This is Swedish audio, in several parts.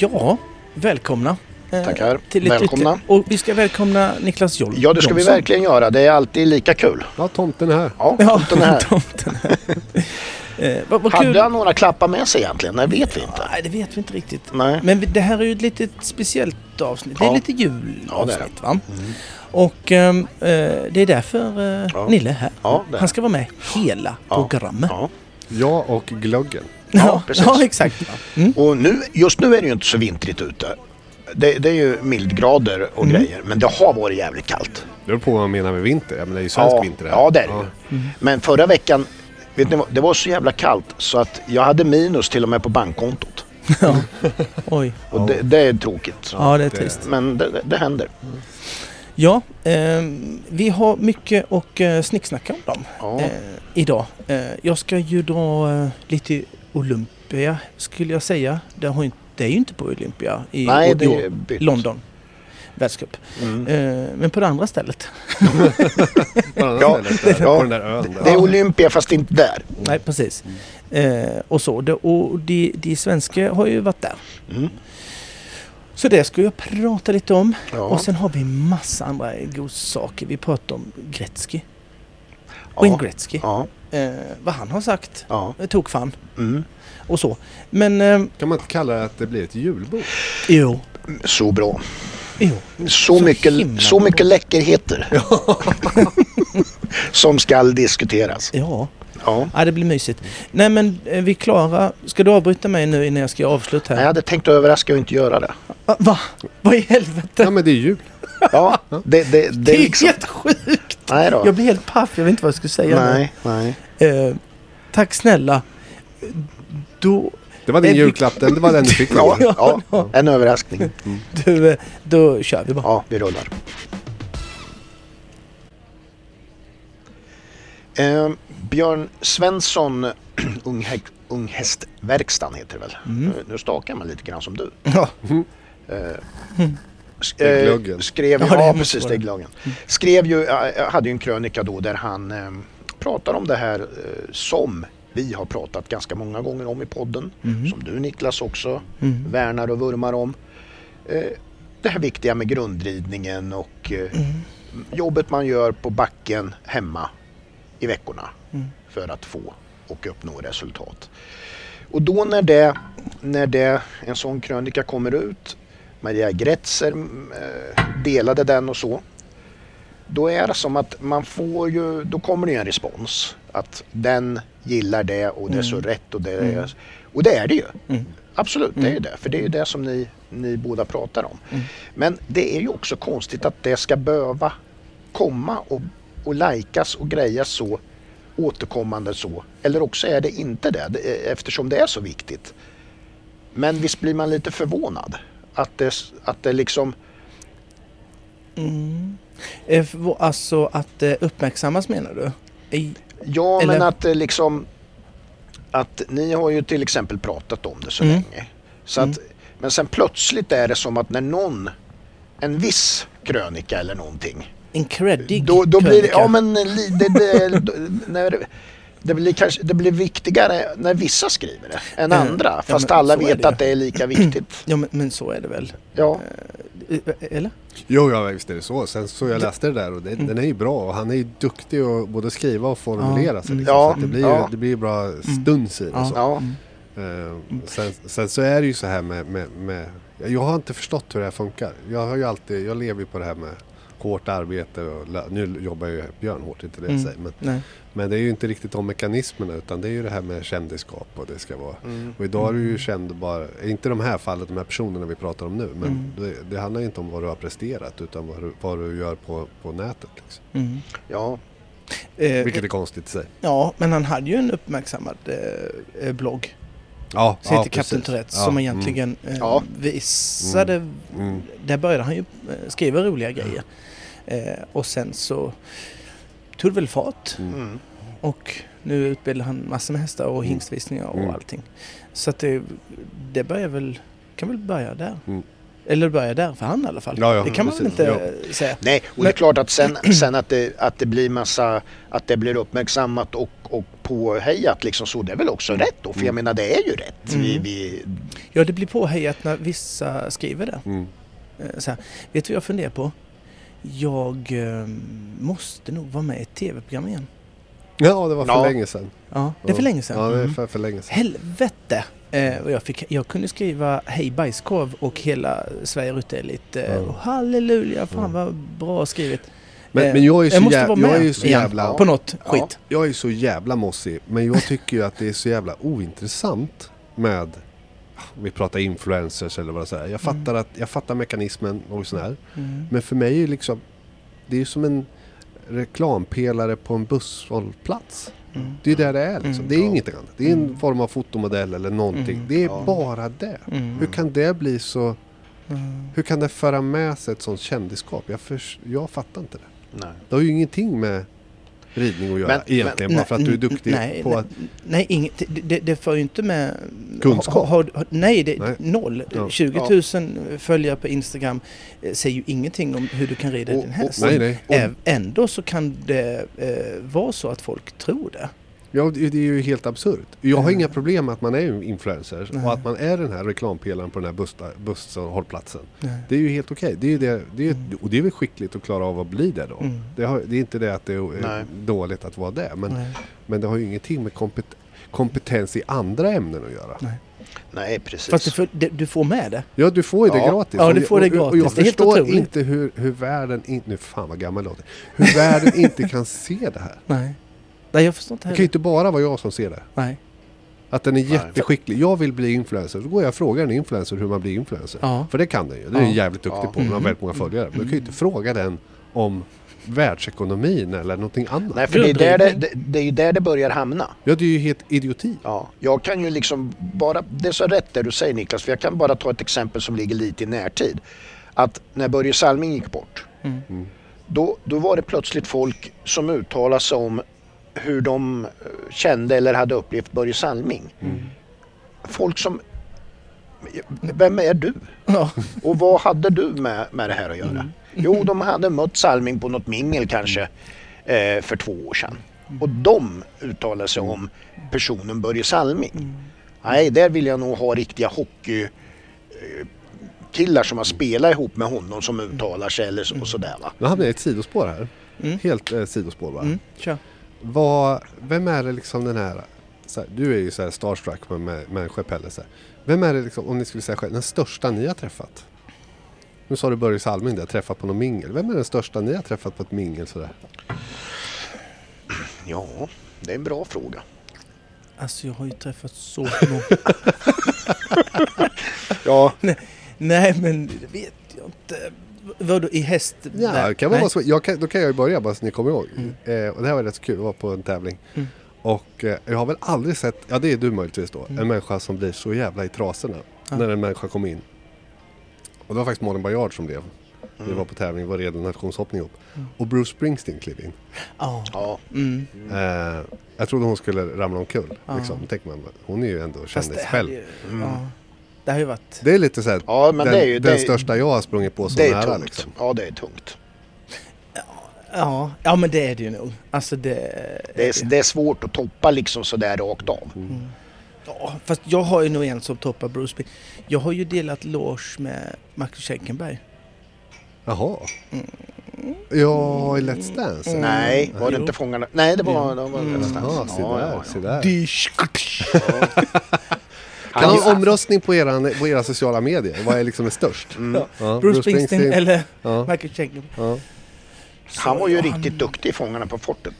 Ja, välkomna. eh, Tackar. Till Välkomna. ytter- Och vi ska välkomna Niklas Jol- Ja, det ska vi Jonsson. verkligen göra. Det är alltid lika kul. Ja, tomten är här. Ja, Ja, tomten är här. tomten här. eh, vad, vad kul. Hade han några klappar med sig egentligen? Nej, vet vi inte. Nej, det vet vi inte riktigt. Nej. Men vi- det här är ju ett litet speciellt avsnitt. Det är Ja. lite Ja, det är julavsnitt det. va? Och ehm, eh, det är därför eh, Ja. Nille är här. Ja, det är Han ska vara med hela Ja. programmet. Ja. Jag och glöggen. Ja, precis. ja exakt. Mm. Och nu, just nu är det ju inte så vintrigt ute. Det, det är ju mildgrader och Mm. grejer. Men det har varit jävligt kallt. Det beror på vad man menar med vinter. Ja, men det är ju svensk ja, vinter här. Ja, det är det Ja. ju. Men förra veckan, vet ni vad? Det var så jävla kallt så att jag hade minus till och med på bankkontot. Oj. Och Ja. det, det är tråkigt. Så. Ja, det är trist. Men det, det, det händer. Ja, ehm, vi har mycket att eh, snicksnacka om dem Ja. eh, idag. Eh, jag ska ju dra eh, lite Olympia skulle jag säga. Det, har ju, inte- det är ju inte på Olympia i, Nej. London. Världscup. Mm. Eh, men på det andra stället. På andra Ja, stället ja. på den där ön. Där. Det är Olympia fast inte där. Nej, precis. Eh, och så. Det, och de, de svenska har ju varit där. Mm. Så det ska jag prata lite om. Ja. Och sen har vi massa andra godsaker. Vi pratar om Gretzky. Wayne ja. Gretzky. Ja. Eh, vad han har sagt. Ja. Tog fan. Mm. Och så. Men eh, Kan man inte kalla det att det blir ett julbord? jo. Så bra. Jo. Så, Så mycket, så bra. mycket läckerheter. som ska diskuteras. Ja. Ja. ja, det blir mysigt. Nej men eh, vi klara. Ska du avbryta mig nu innan jag ska avsluta Jag här? hade tänkt överraska och inte göra det. Va? Va? Vad i helvete? Ja, men det är jul. Ja, det, det, det, Det är liksom... helt sjukt. Nej då. Jag blir helt paff. Jag vet inte vad jag skulle säga Nej, nej. Eh, tack snälla. Då, Det var din Eh, vi- julklapp. Den, det var den du fick. Ja, va? ja, en överraskning. du, eh, då kör vi bara. Ja, vi rullar. Eh, Björn Svensson, Unghä- Unghästverkstan heter det väl? Mm. Nu, nu stakar man lite grann som du. Ja. Eh, sk- eh, skrev, Ja, ja, precis, glöggen. Skrev ju, jag hade ju en krönika då där han eh, pratar om det här eh, som vi har pratat ganska många gånger om i podden. Mm. Som du Niklas också Mm. värnar och vurmar om. Eh, det här viktiga med grundridningen och eh, Mm. jobbet man gör på backen hemma i veckorna Mm. för att få och uppnå resultat. Och då när det, när det, en sån krönika kommer ut, Maria Gretzer mm, eh, delade den och så. Då är det som att man får ju, då kommer det ju en respons. Att den gillar det och det är så Mm. rätt och det Mm. är, och det är det ju. Absolut, det är ju det. För det är ju det som ni, ni båda pratar om. Men det är ju också konstigt att det ska behöva komma och, och likas och grejas så återkommande så. Eller också är det inte det- eftersom det är så viktigt. Men visst blir man lite förvånad att det, att det liksom... Mm. Eh, Alltså att eh, uppmärksammas menar du? I, Ja, Eller- men att det liksom... Att ni har ju till exempel pratat om det så Mm. länge. Så att, Men sen plötsligt är det som att när någon, en viss krönika eller någonting. en creddig Då, då blir det, krönika. ja men li- det, det, när, det, blir kanske, det blir viktigare när vissa skriver det än Eh, andra. ja, Fast alla vet det. att det är lika viktigt. Ja men, men så är det väl? Ja, Eh, Eller? Jo, ja, visst är det så. Sen så jag läste det där och det, Mm. den är ju bra. Och han är ju duktig att både skriva och formulera Ja, sig. mm. Liksom, Ja, så det blir ju ja. det blir ju bra stuns i det. Ja. Så. ja. Eh, sen, sen så är det ju så här med, med, med... Jag har inte förstått hur det här funkar. Jag har ju alltid... Jag lever ju på det här med hårt arbete och nu jobbar ju Björn hårt, inte det jag Mm. säger. Men, Nej. Men det är ju inte riktigt de mekanismerna utan det är ju det här med kändisskap och det ska vara... Mm. Och idag är du ju känd bara, inte de här fallet, de här personerna vi pratar om nu, men Mm. det, det handlar ju inte om vad du har presterat utan vad du, vad du gör på, på nätet. Liksom. Mm. ja. Eh, Vilket är konstigt i sig. Ja, men han hade ju en uppmärksammad eh, eh, blogg Ja, som ja, heter Kapten. Tourettes Ja, som mm, egentligen eh, Ja. visade... Mm. Där började han ju eh, skriva roliga grejer. Eh, och sen så fart. Mm. Mm. Och nu utbildar han massor med hästar och Mm. hingstvisningar och Mm. allting. Så att det, det börjar väl, kan väl börja där. Mm. Eller börjar där för han i alla fall. Ja, ja, det kan man väl inte säga. Nej, och det är Men- klart att sen, sen att, det, att det blir massa, att det blir uppmärksammat och, och påhejat liksom så, det är väl också rätt då. För jag menar det är ju rätt. Vi, Mm. vi, Ja, det blir påhejat när vissa skriver det. Mm. Eh, Så här, vet du vad jag funderar på? Jag eh, måste nog vara med i ett tv-program igen. Ja, det var för Ja. länge sedan. Ja, det är för länge sedan. Ja, det är Mm. för, för länge sedan. Helvete! Eh, och jag, fick, jag kunde skriva Hej bajskorv och hela Sverige Rutte lite. Ja. Och halleluja, fan Ja. vad bra skrivet. Men, Eh, men jag är så, jag måste jävla, vara med jag är så igen jävla... på något Ja. skit. Jag är så jävla mossig, men jag tycker ju att det är så jävla ointressant med vi pratar influencers eller vad det är. Jag fattar, att, jag fattar mekanismen och sådär. Mm. Men för mig är det liksom, det är ju som en reklampelare på en busshållplats. Mm. Det är där det är liksom. Mm. Det är Ja. inget annat. Det är en Mm. form av fotomodell eller någonting. Mm. Det är Ja. bara det. Mm. Hur kan det bli så... Mm. Hur kan det föra med sig ett sånt kändisskap? Jag, förs- jag fattar inte det. nej. Det har ju ingenting med ridning att göra Men- egentligen. bara för att du är duktig nej, på nej, att... Nej, inget, det, det, för ju inte med... Kunskap. Ha, ha, ha, nej, det, Nej. noll. Ja. 20 000 följare på Instagram eh, säger ju ingenting om hur du kan rida Och- din och- häst. Nej, nej. Äv- Ändå så kan det eh, vara så att folk tror det. Ja, det det är ju helt absurt. Jag har Mm. inga problem med att man är en influencer Nej. och att man är den här reklampelaren på den här bussa- busshållplatsen. Det är ju helt okej. Det är ju det, det är, Mm. Och det är väl skickligt att klara av att bli det då. Mm. Det, har, det är inte det att det är Nej. dåligt att vara det. Men, Nej. men det har ju ingenting med kompet kompetens i andra ämnen att göra. Nej. nej, precis. Fast du får, det, du får med det. Ja, du får ju det Ja. gratis. Ja, Och du jag- får det och- Och gratis. jag Det är helt förstår inte hur, hur världen, in, nu fan vad gammal jag låter, hur världen inte kan se det här. Nej. Nej, jag förstår inte Det kan ju heller. inte bara vara jag som ser det. Nej. Att den är jätteskicklig. Jag vill bli influencer. Då går jag och frågar en influencer hur man blir influencer. Ja. För det kan den ju. Det är Ja. jävligt duktig Ja. på. Den har Mm. väldigt många följare. Men du kan ju inte fråga den om världsekonomin eller någonting annat. nej, för det är, där det, det, det är ju där det börjar hamna. Ja, det är ju helt idioti. Ja, jag kan ju liksom bara, det är så rätt det du säger Niklas, för jag kan bara ta ett exempel som ligger lite i närtid. Att när Börje Salming gick bort, Mm. Mm. då, då var det plötsligt folk som uttalade sig om hur de kände eller hade upplevt Börje Salming. Mm. Folk som, vem är du? Ja. Och vad hade du med, med det här att göra? Jo, de hade mött Salming på något mingel kanske eh, för två år sedan. Och de uttalade sig om personen Börje Salming. Nej, där vill jag nog ha riktiga hockey eh, killar som har spelat ihop med honom som uttalar sig eller så, och sådär va. Nu hamnar jag i ett sidospår här. Mm. Helt eh, sidospår va? Mm. Vad, vem är det liksom den här, så här du är ju så här starstruck med, med människor Pelle. Så här. Vem är det liksom, om ni skulle säga själv, den största ni har träffat? Nu sa du Börje Salming där, träffat på någon mingel. Vem är den största ni har träffat på ett mingel sådär? Ja, det är en bra fråga. Alltså jag har ju träffat så många. Ja, Nej men det vet jag inte. Vadå i häst? Ja, kan vara Nej. så, jag kan, då kan jag ju börja bara så ni kommer ihåg. Mm. Eh, och det här var rätt så kul, jag var på en tävling. Mm. Och eh, jag har väl aldrig sett, ja det är du möjligtvis då, Mm. en människa som blir så jävla i trasorna Ja. när en människa kom in. Och det var faktiskt Malin Baryard som blev. Vi Mm. var på tävling, var redan nationshoppning ihop. Mm. Och Bruce Springsteen klev in. Ja. ja. Mm. Eh, jag trodde hon skulle ramla omkull. Liksom. Tänker man, hon är ju ändå kändis själv. ju... Mm. Det har ju varit... Det är lite såhär, ja men den, det är ju den det, största jag har sprungit på så det är nära tungt. liksom. Ja, det är tungt. Ja, ja men det är det ju nog. Alltså det... Det är, det är svårt att toppa liksom sådär rakt av. Mm. Ja, fast jag har ju nog en som toppar Bruce Springsteen. Jag har ju delat loge med Marcus Schenkenberg. Jaha. Mm. Ja, i Let's Dance? Mm. Nej, var det Jo. inte Fångarna? Nej, det var, det var Mm. nästan. Jaha, se Ja, där, ja, se ja. där. Kan Han- ha en omröstning på era, på era sociala medier? Vad är liksom är störst? Mm. Ja, Bruce Springsteen eller Ja, Marcus Schenkenberg. ja. Han var ju ja, riktigt duktig i Fångarna på fortet.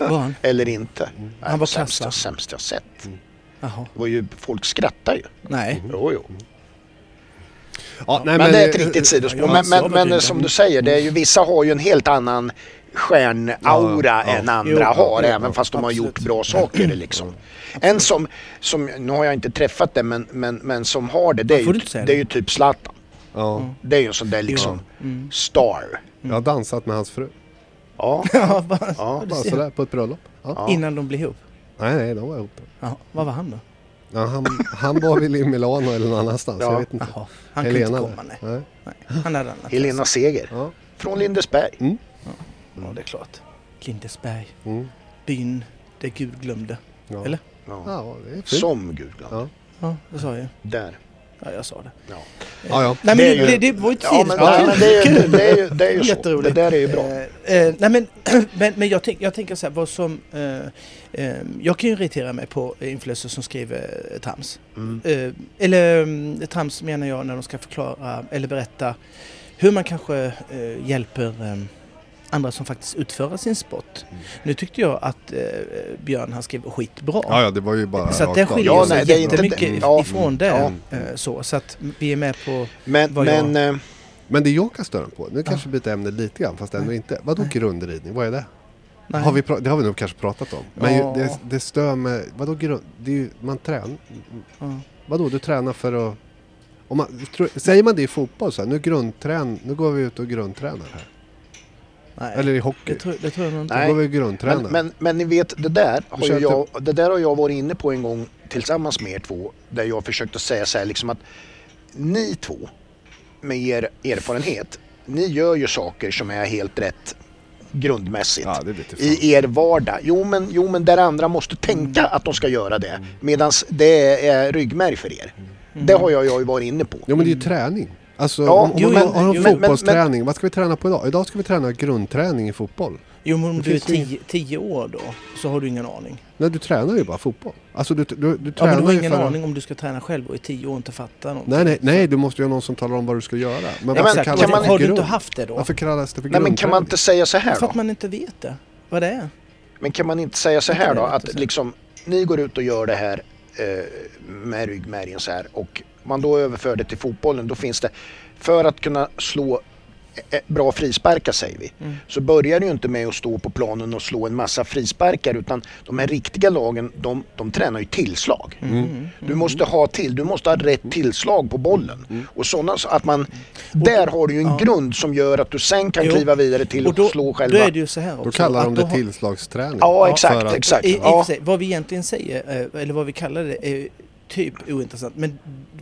Var han? Eller inte. Mm. Han var sämsta, sämsta jag sett. Jaha. Det var ju, folk skrattar ju. Nej. Jo, jo. Ja nej, Men, det är ett riktigt sidospår. ja, Men, men, men, det. som du säger, det är ju, vissa har ju en helt annan stjärnaura Ja, ja. än andra Jo, har, ja, även fast de har absolut. gjort bra saker. Liksom. En som, som, nu har jag inte träffat det, men, men, men som har det, det är, ju, säga det är det? ju typ Zlatan. Ja, Det är ju en sån där liksom Mm. star. jag har dansat med hans fru. Ja, Ja, bara, Bara sådär på ett bröllop. Ja. Ja. Innan de blev ihop. Nej, nej, de var ihop. Ja, vad var han då? Ja, han, han var väl i Milano eller någon annanstans. Ja. Jag vet inte. Jaha, han kunde inte Helena. komma nej. Nej. nej. Han hade annat Helena Seger Ja. från Lindesberg. Mm. Ja, det är klart. Lindesberg, Mm. byn där Gud glömde. Ja. Eller? Ja. Ja, det är fint. Som Gudland. Ja. Ja, det sa jag. Där. Ja, jag sa det. Ja. Ja, ja. Nej, men Det ju- det, det var ju ett Ja, men, nej, men det, är, ju- det, är, ju- det är ju så. Det där är ju bra. Eh, eh, nej men, men, men jag, tänk, jag tänker så här, vad som... Eh, eh, jag kan ju irritera mig på influencers som skriver eh, trams. Mm. Eh, eller um, trams menar jag när de ska förklara eller berätta hur man kanske hjälper andra som faktiskt utför sin sport. Mm. Nu tyckte jag att eh, Björn han skrev skitbra. Ja, ja, det var ju bara Så att det skiljer Ja, sig nej, jättemycket if- Ja. ifrån det. Ja. eh, så, så att vi är med på... Men, Vad jag- men eh, Men det jag kan störa på, nu kanske vi byter ämne lite grann fast ändå inte. Vadå Nej. grundridning, vad är det? Nej. Har vi det har vi nog kanske pratat om. Men Ja. ju, det, det stör mig, vadå grund, det är ju, man tränar, Ja. vadå du tränar för att om man, tror, säger man det i fotboll så här, nu grundträn, nu går vi ut och grundtränar här. Nej, Eller i hockey. det, tror, det tror jag inte. Nej. går vi och grundtränar. Men, men, men ni vet, det där, har ju jag, det där har jag varit inne på en gång tillsammans med er två. Där jag försökte säga så här liksom att ni två med er erfarenhet, ni gör ju saker som är helt rätt grundmässigt. ja. I er vardag. Jo men, jo men där andra måste tänka att de ska göra det. Medan det är ryggmärg för er. Det har jag, jag ju varit inne på. Jo men det är ju träning. Alltså Ja, om, om jo, man jo, har en jo, men- men- fotbollsträning, vad ska vi träna på idag? Idag ska vi träna grundträning i fotboll. Jo men om Det du är tio, tio år då så har du ingen aning. Nej, du tränar ju bara fotboll. Alltså du, du, du Ja, men tränar du har ingen för... aning om du ska träna själv och i tio år inte fatta någonting. Nej, nej, nej, du måste ju ha någon som talar om vad du ska göra. Men Ja, varför kallas kan det man- för har du inte haft det då? Varför kallas det för Nej men kan man grundträning? inte säga så här För att då? man inte vet det. Vad det är. Men kan man inte säga så här då att liksom ni går ut och gör det här eh, med ryggmärgen så här och man då överför det till fotbollen då finns det för att kunna slå eh, bra frisparkar säger vi Mm. så börjar det ju inte med att stå på planen och slå en massa frisparkar utan de här riktiga lagen de, de tränar ju tillslag. Mm. Du måste ha till, du måste ha rätt tillslag på bollen. Och sådana, så att man, där har du ju en ja. grund som gör att du sen kan Jo. kliva vidare till Och då, slå då själva. är det ju så här också. Då kallar de det då har- tillslagsträning. Ja, exakt, exakt. I, i och ja. sig, vad vi egentligen säger, eh, eller vad vi kallar det, är typ ointressant. Men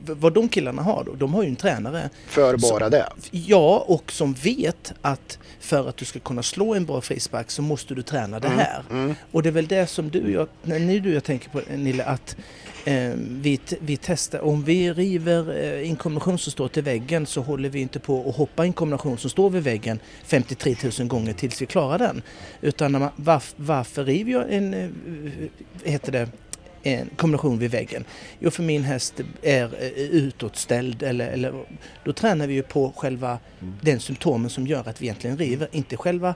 vad de killarna har då, de har ju en tränare. För bara det. Ja, och som vet att för att du ska kunna slå en bra frispark så måste du träna det här. Mm. Och det är väl det som du och jag, när ni du jag tänker på Nille, att eh, vi, vi testar, om vi river eh, en kombination som står till väggen så håller vi inte på att hoppa en kombination som står vid väggen 53 000 gånger tills vi klarar den. Utan man, varf, varför river jag en, eh, heter det, en kombination vid väggen? Jo, för min häst är eh, utåtställd eller, eller då tränar vi ju på själva den symptomen som gör att vi egentligen river, inte själva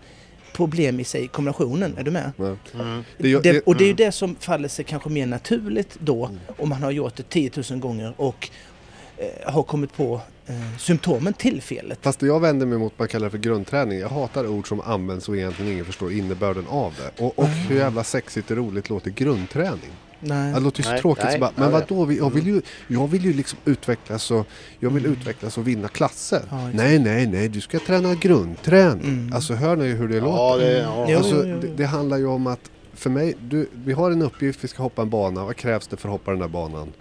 problem i sig, kombinationen. Är du med? Mm. Det Det, och det är ju det som faller sig kanske mer naturligt då om man har gjort det 10 000 gånger och eh, har kommit på eh, symptomen till felet. Fast det jag vänder mig mot man kallar det för grundträning. Jag hatar ord som används och egentligen ingen förstår innebörden av det. Och, och hur jävla sexigt och roligt låter grundträning. Nej. Det låter ju så Nej, tråkigt. nej, så bara, men ja, vadå, vi- jag vill ju, jag vill ju liksom utvecklas och, jag vill utvecklas och vinna klasser. Ja, nej, nej, nej, du ska träna grundträning. Mm. Alltså hör ni hur det Ja, låter? det, ja. Alltså, det, det handlar ju om att för mig, du, vi har en uppgift, vi ska hoppa en bana. Vad krävs det för att hoppa den där banan?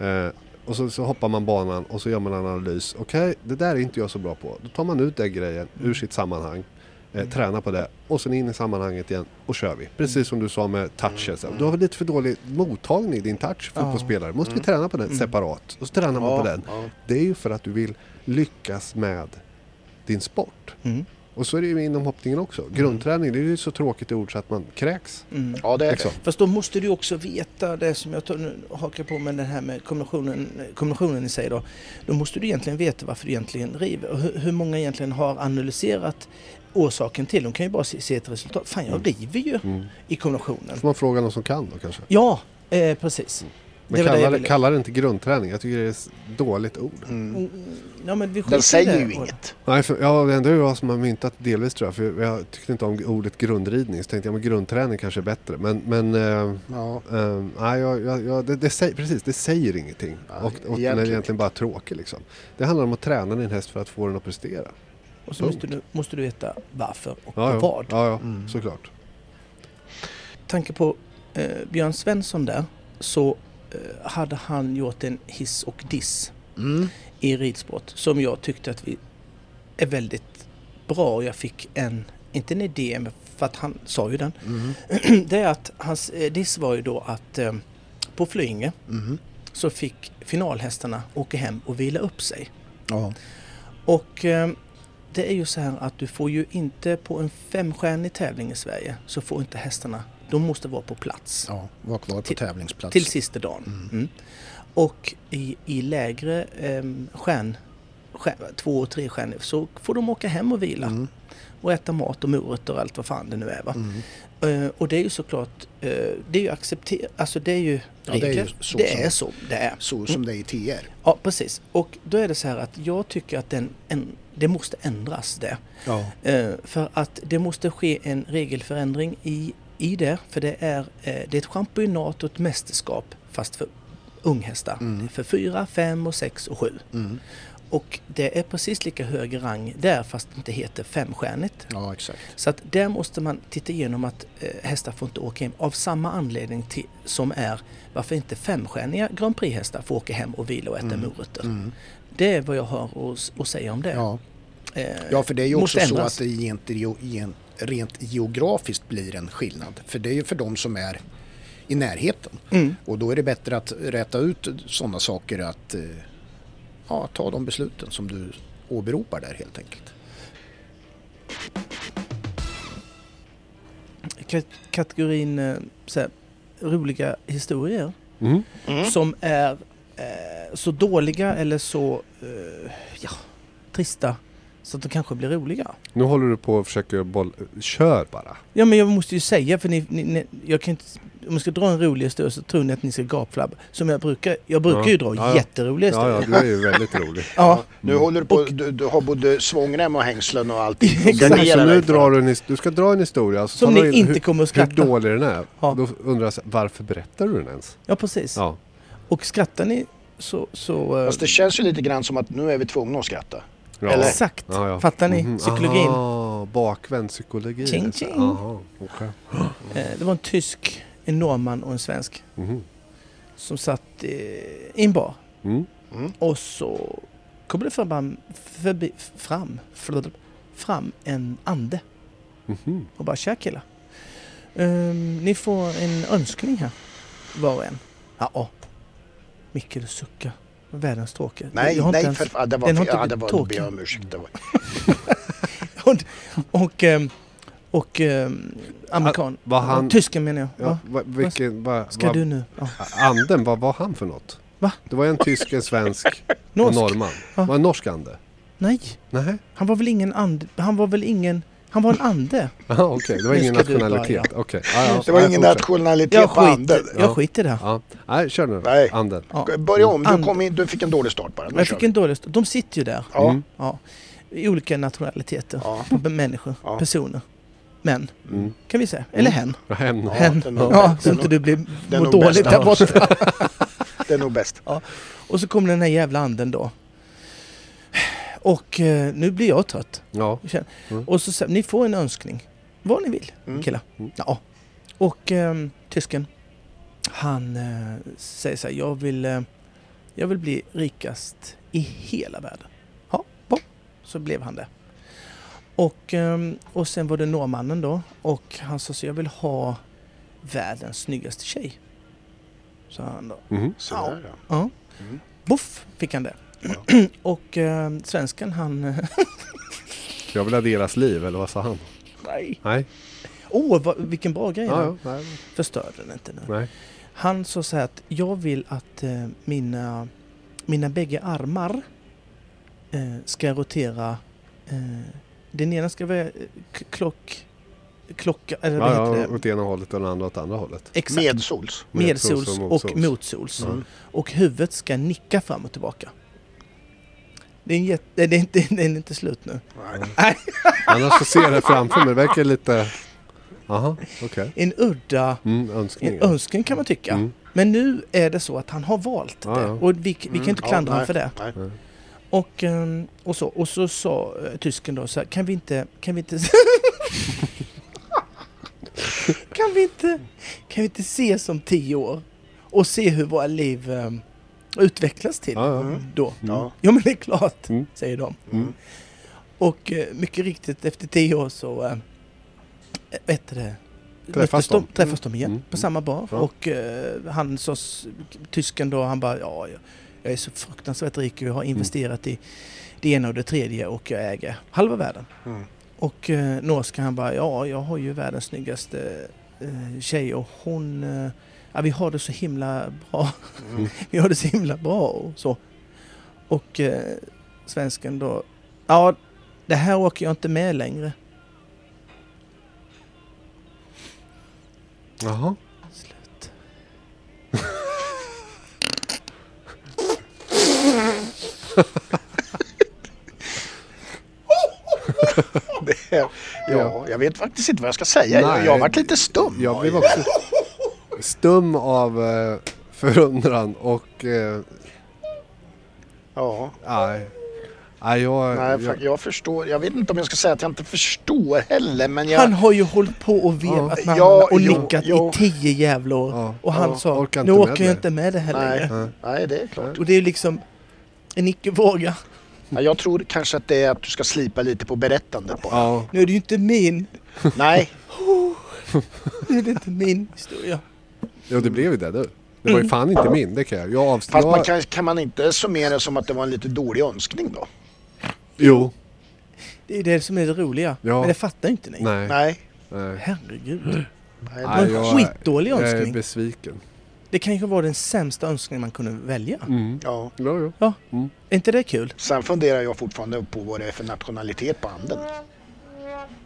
Mm. Eh, och så, så hoppar man banan och så gör man en analys. Okej, det där är inte jag så bra på. Då tar man ut den grejen ur sitt sammanhang. Eh, tränar på det och sen in i sammanhanget igen och kör vi. Precis som du sa med touchen. Så Du har väl lite för dålig mottagning i din touch fotbollsspelare. Måste vi träna på den Mm. separat. Och så tränar man Ja, på den. ja. Det är ju för att du vill lyckas med din sport. Mm. Och så är det ju inom hoppningen också. Grundträning, det är ju så tråkigt ord så att man kräks. Mm. ja, det är Liksom. det. Fast då måste du också veta det som jag tar, nu hakar på med den här med kombinationen, kombinationen i sig då. Då måste du egentligen veta varför du egentligen river hur, hur många egentligen har analyserat orsaken till. De kan ju bara se, se ett resultat. Fan, jag river ju Mm. i kombinationen. Får man fråga någon som kan då kanske? Ja, eh, precis. Men var det jag kalla det, inte grundträning. Jag tycker det är ett dåligt ord. Mm. Mm, Ja, men Den säger det. ju inget. Nej, för, ja, det ändå är jag som har myntat delvis tror jag. För jag tyckte inte om ordet grundridning. Så tänkte jag men grundträning kanske är bättre. Men, men eh, Ja. eh, nej, jag, jag, jag, det, det, säger, precis, det säger ingenting. Ja, och, och den är egentligen egentligen bara tråkig liksom. Det handlar om att träna din häst för att få den att prestera. Och så måste du, måste du veta varför och Ja, ja, vad. ja, ja Mm. såklart. tanke på eh, Björn Svensson där så eh, hade han gjort en hiss och diss Mm. i ridsport som jag tyckte att vi är väldigt bra och jag fick en, inte en idé, men för att han sa ju den. Mm. Det är att hans eh, diss var ju då att eh, på Flyinge Mm. så fick finalhästarna åka hem och vila upp sig. Ja. Och eh, det är ju så här att du får ju inte på en femstjärnig tävling i Sverige så får inte hästarna, de måste vara på plats ja, var kvar på Till- tävlingsplats. till sista dagen. Mm. Mm. Och i, i lägre eh, stjärn, stjärn, två och tre stjärnor så får de åka hem och vila Mm. och äta mat och morötter och allt vad fan det nu är. Va? Mm. Eh, och det är ju såklart, eh, det är ju accepterat, alltså det är ju Ja, det är ju så det som- är så det är. Så som det är i TR. Ja, precis. Och då är det så här att jag tycker att den, en, det måste ändras det. Ja. Eh, för att det måste ske en regelförändring i, i det. För det är, eh, det är ett championat och ett mästerskap fast för unghästar. Mm. För fyra, fem och sex och sju. Mm. Och det är precis lika hög rang där fast det inte heter femstjärnigt. ja, exakt. Så att där måste man titta igenom att eh, hästar får inte åka hem av samma anledning till, som är varför inte femstjärniga Grand Prix-hästar får åka hem och vila och äta Mm. morötter. Mm. Det är vad jag har att, att säga om det. Ja. Eh, ja, för det är ju också så att det gen- rent geografiskt blir en skillnad. För det är ju för de som är i närheten. Mm. Och då är det bättre att rätta ut sådana saker att eh, ja, ta de besluten som du åberopar där helt enkelt. Kat- kategorin eh, så här, roliga historier Mm. som är så dåliga eller så eh, ja, trista så att de kanske blir roliga. Nu håller du på och försöker boll... Kör bara. Ja men jag måste ju säga för ni, ni, ni jag kan inte, om jag ska dra en rolig historia så tror ni att ni ska gapflabba. Som jag brukar, jag brukar Ja. ju dra Ja, ja. jätteroliga Ja, ja, historier. du är ju väldigt rolig. Ja, Nu Mm. håller du på, Och- du, du har både svångrem och hängslen och allt. Exakt. Så nu drar du en, du ska dra en historia. Så som ni in inte hur, kommer att hur skratta. dålig den är. Ja. Då undrar jag, varför berättar du den ens? Ja precis. Ja. Och skrattar ni så... så eh, Fast det känns ju lite grann som att nu är vi tvungna att skratta. ja. Eller- Exakt. Ja, ja. Fattar ni? Mhm. Psykologin. Aha, bakvänd psykologi. Ching, Så- ching. Aha, okej. Eh, det var en tysk, en norrman och en svensk Mhm. som satt eh, i en bar. Mm. Mm. Och så kommer det fram, förbi, fram, flöd, fram en ande Mhm. och bara tja killar. Ehm, ni får en önskning här var och en. Ja, Mikael suckar. Världens tråkiga. Nej, Jag har inte nej ens- för fan. Det var, den har inte ja, det var, tråkig. jag om ursäkt. Det var, Och, och, ehm, och ehm, amerikan. var han- Tysken menar jag. Ja, Va? vilken, va, Ska va, du nu? Ja. Anden, vad var han för något? Va? Det var en tysk, en svensk och Norsk? norrman. Ja. Var en norsk ande? Nej, Nej, han var väl ingen ande. Han var väl ingen... Han var en ande. Aha, okej. Det var ingen nationalitet. börja. Okej. Ja, ja. det var ingen nationalitet Jag på anden. jag skiter i det. Ja. Nej, kör nu. Nej. Anden. Ja. Börja om, du, kom in, du fick en dålig start bara. Nu Jag fick vi. en dålig start. De sitter ju där. Ja, Mm. Ja. I olika nationaliteter. ja. Människor, Ja. personer. Män, Mm. kan vi säga. Eller hen. Ja, Hen. Ja, hen. Ja, så inte du blir mår dåligt där borta. Det är nog bäst. Och så kommer den här jävla anden då. Och eh, nu blir jag trött. Ja. Mm. Och så säger ni får en önskning. Vad ni vill, Mm. killar. Mm. Ja. Och ehm, tysken, han eh, säger så här, jag vill, eh, jag vill bli rikast i hela världen. Ja, bra. Så blev han det. Och, ehm, och sen var det norrmannen då och han sa så jag vill ha världens snyggaste tjej. Sa han då. Mm. Så där, ja. Ja. Mm. Boff fick han det. och eh, svensken han... Jag vill ha deras liv, eller vad sa han? Nej. Nej. Åh, vad, vilken bra grej. Ja, ja. Nej. Förstörde den inte nu. Nej. Han sa så här att jag vill att eh, mina, mina bägge armar eh, ska rotera. Eh, den ena ska vara eh, klock... Klocka, eller vad Ja, heter ja, det? åt ena hållet och den andra åt andra hållet. Exakt. Medsols. Medsols och och motsols. Mm. Och huvudet ska nicka fram och tillbaka. Det är, en jätte, det är, inte, det är inte slut nu. Nej. Annars så ser jag det framför mig. Det verkar lite... Jaha, okej. En udda Mm, en önskningar. önskan kan man tycka. Mm. Men nu är det så att han har valt Ja, det. ja. Och vi, vi kan inte Mm, klandra ja, honom för det. nej. Och, ehm, och, så, och så sa eh, tysken då så här, kan vi inte... Kan vi inte... kan vi inte... Kan vi inte ses om tio år? och se hur våra liv eh, utvecklas till Ja, ja. Mm. då. Ja. Ja men det är klart, Mm. säger de. Mm. Och eh, mycket riktigt efter tio år så eh, vet du det, Träffas möttes de? träffas de igen Mm. på samma bar. Och eh, han så, tysken då, han bara ja, jag, är så fruktansvärt rik och jag har Mm. investerat i det ena och det tredje och jag äger halva världen. Mm. Och eh, norskan han bara ja, jag har ju världens snyggaste eh, tjej och hon eh, Ja, vi har det så himla bra. Mm. vi har det så himla bra och så. Och eh, svensken då, ja det här åker jag inte med längre. Jaha. Slut. Det, ja, jag vet faktiskt inte vad jag ska säga. Jag, Nej. jag har varit lite stum. Jag blev också stum av eh, förundran och... Eh, Ja, nej. Nej, jag... nej, jag, jag förstår. Jag vet inte om jag ska säga att jag inte förstår heller, men jag... Han har ju hållit på och vevat med Ja, och nickat i tio jävla år. ja. Och han Ja, sa, orkar nu åker jag det." inte med det här Nej. längre. Ja. Nej, det är klart. Och det är ju liksom en icke-våga. Ja, jag tror kanske att det är att du ska slipa lite på berättandet bara. Ja. Nu är det ju inte min, Nej, nu är det inte min historia. Jo, det blev ju det du. Det var ju fan inte min, det kan jag. Jag avstår. fast man kan, kan man inte summera det som att det var en lite dålig önskning då? Jo. Det är det som är det roliga. Ja. Men det fattar inte ni. Nej. Nej. Nej. Herregud. Nej, Det var Nej, en jag- skitdålig Jag är önskning. besviken. Det kanske var den sämsta önskningen man kunde välja. Mm. Ja. Ja, ja. Är inte det kul? Sen funderar jag fortfarande på vad det är för nationalitet på anden.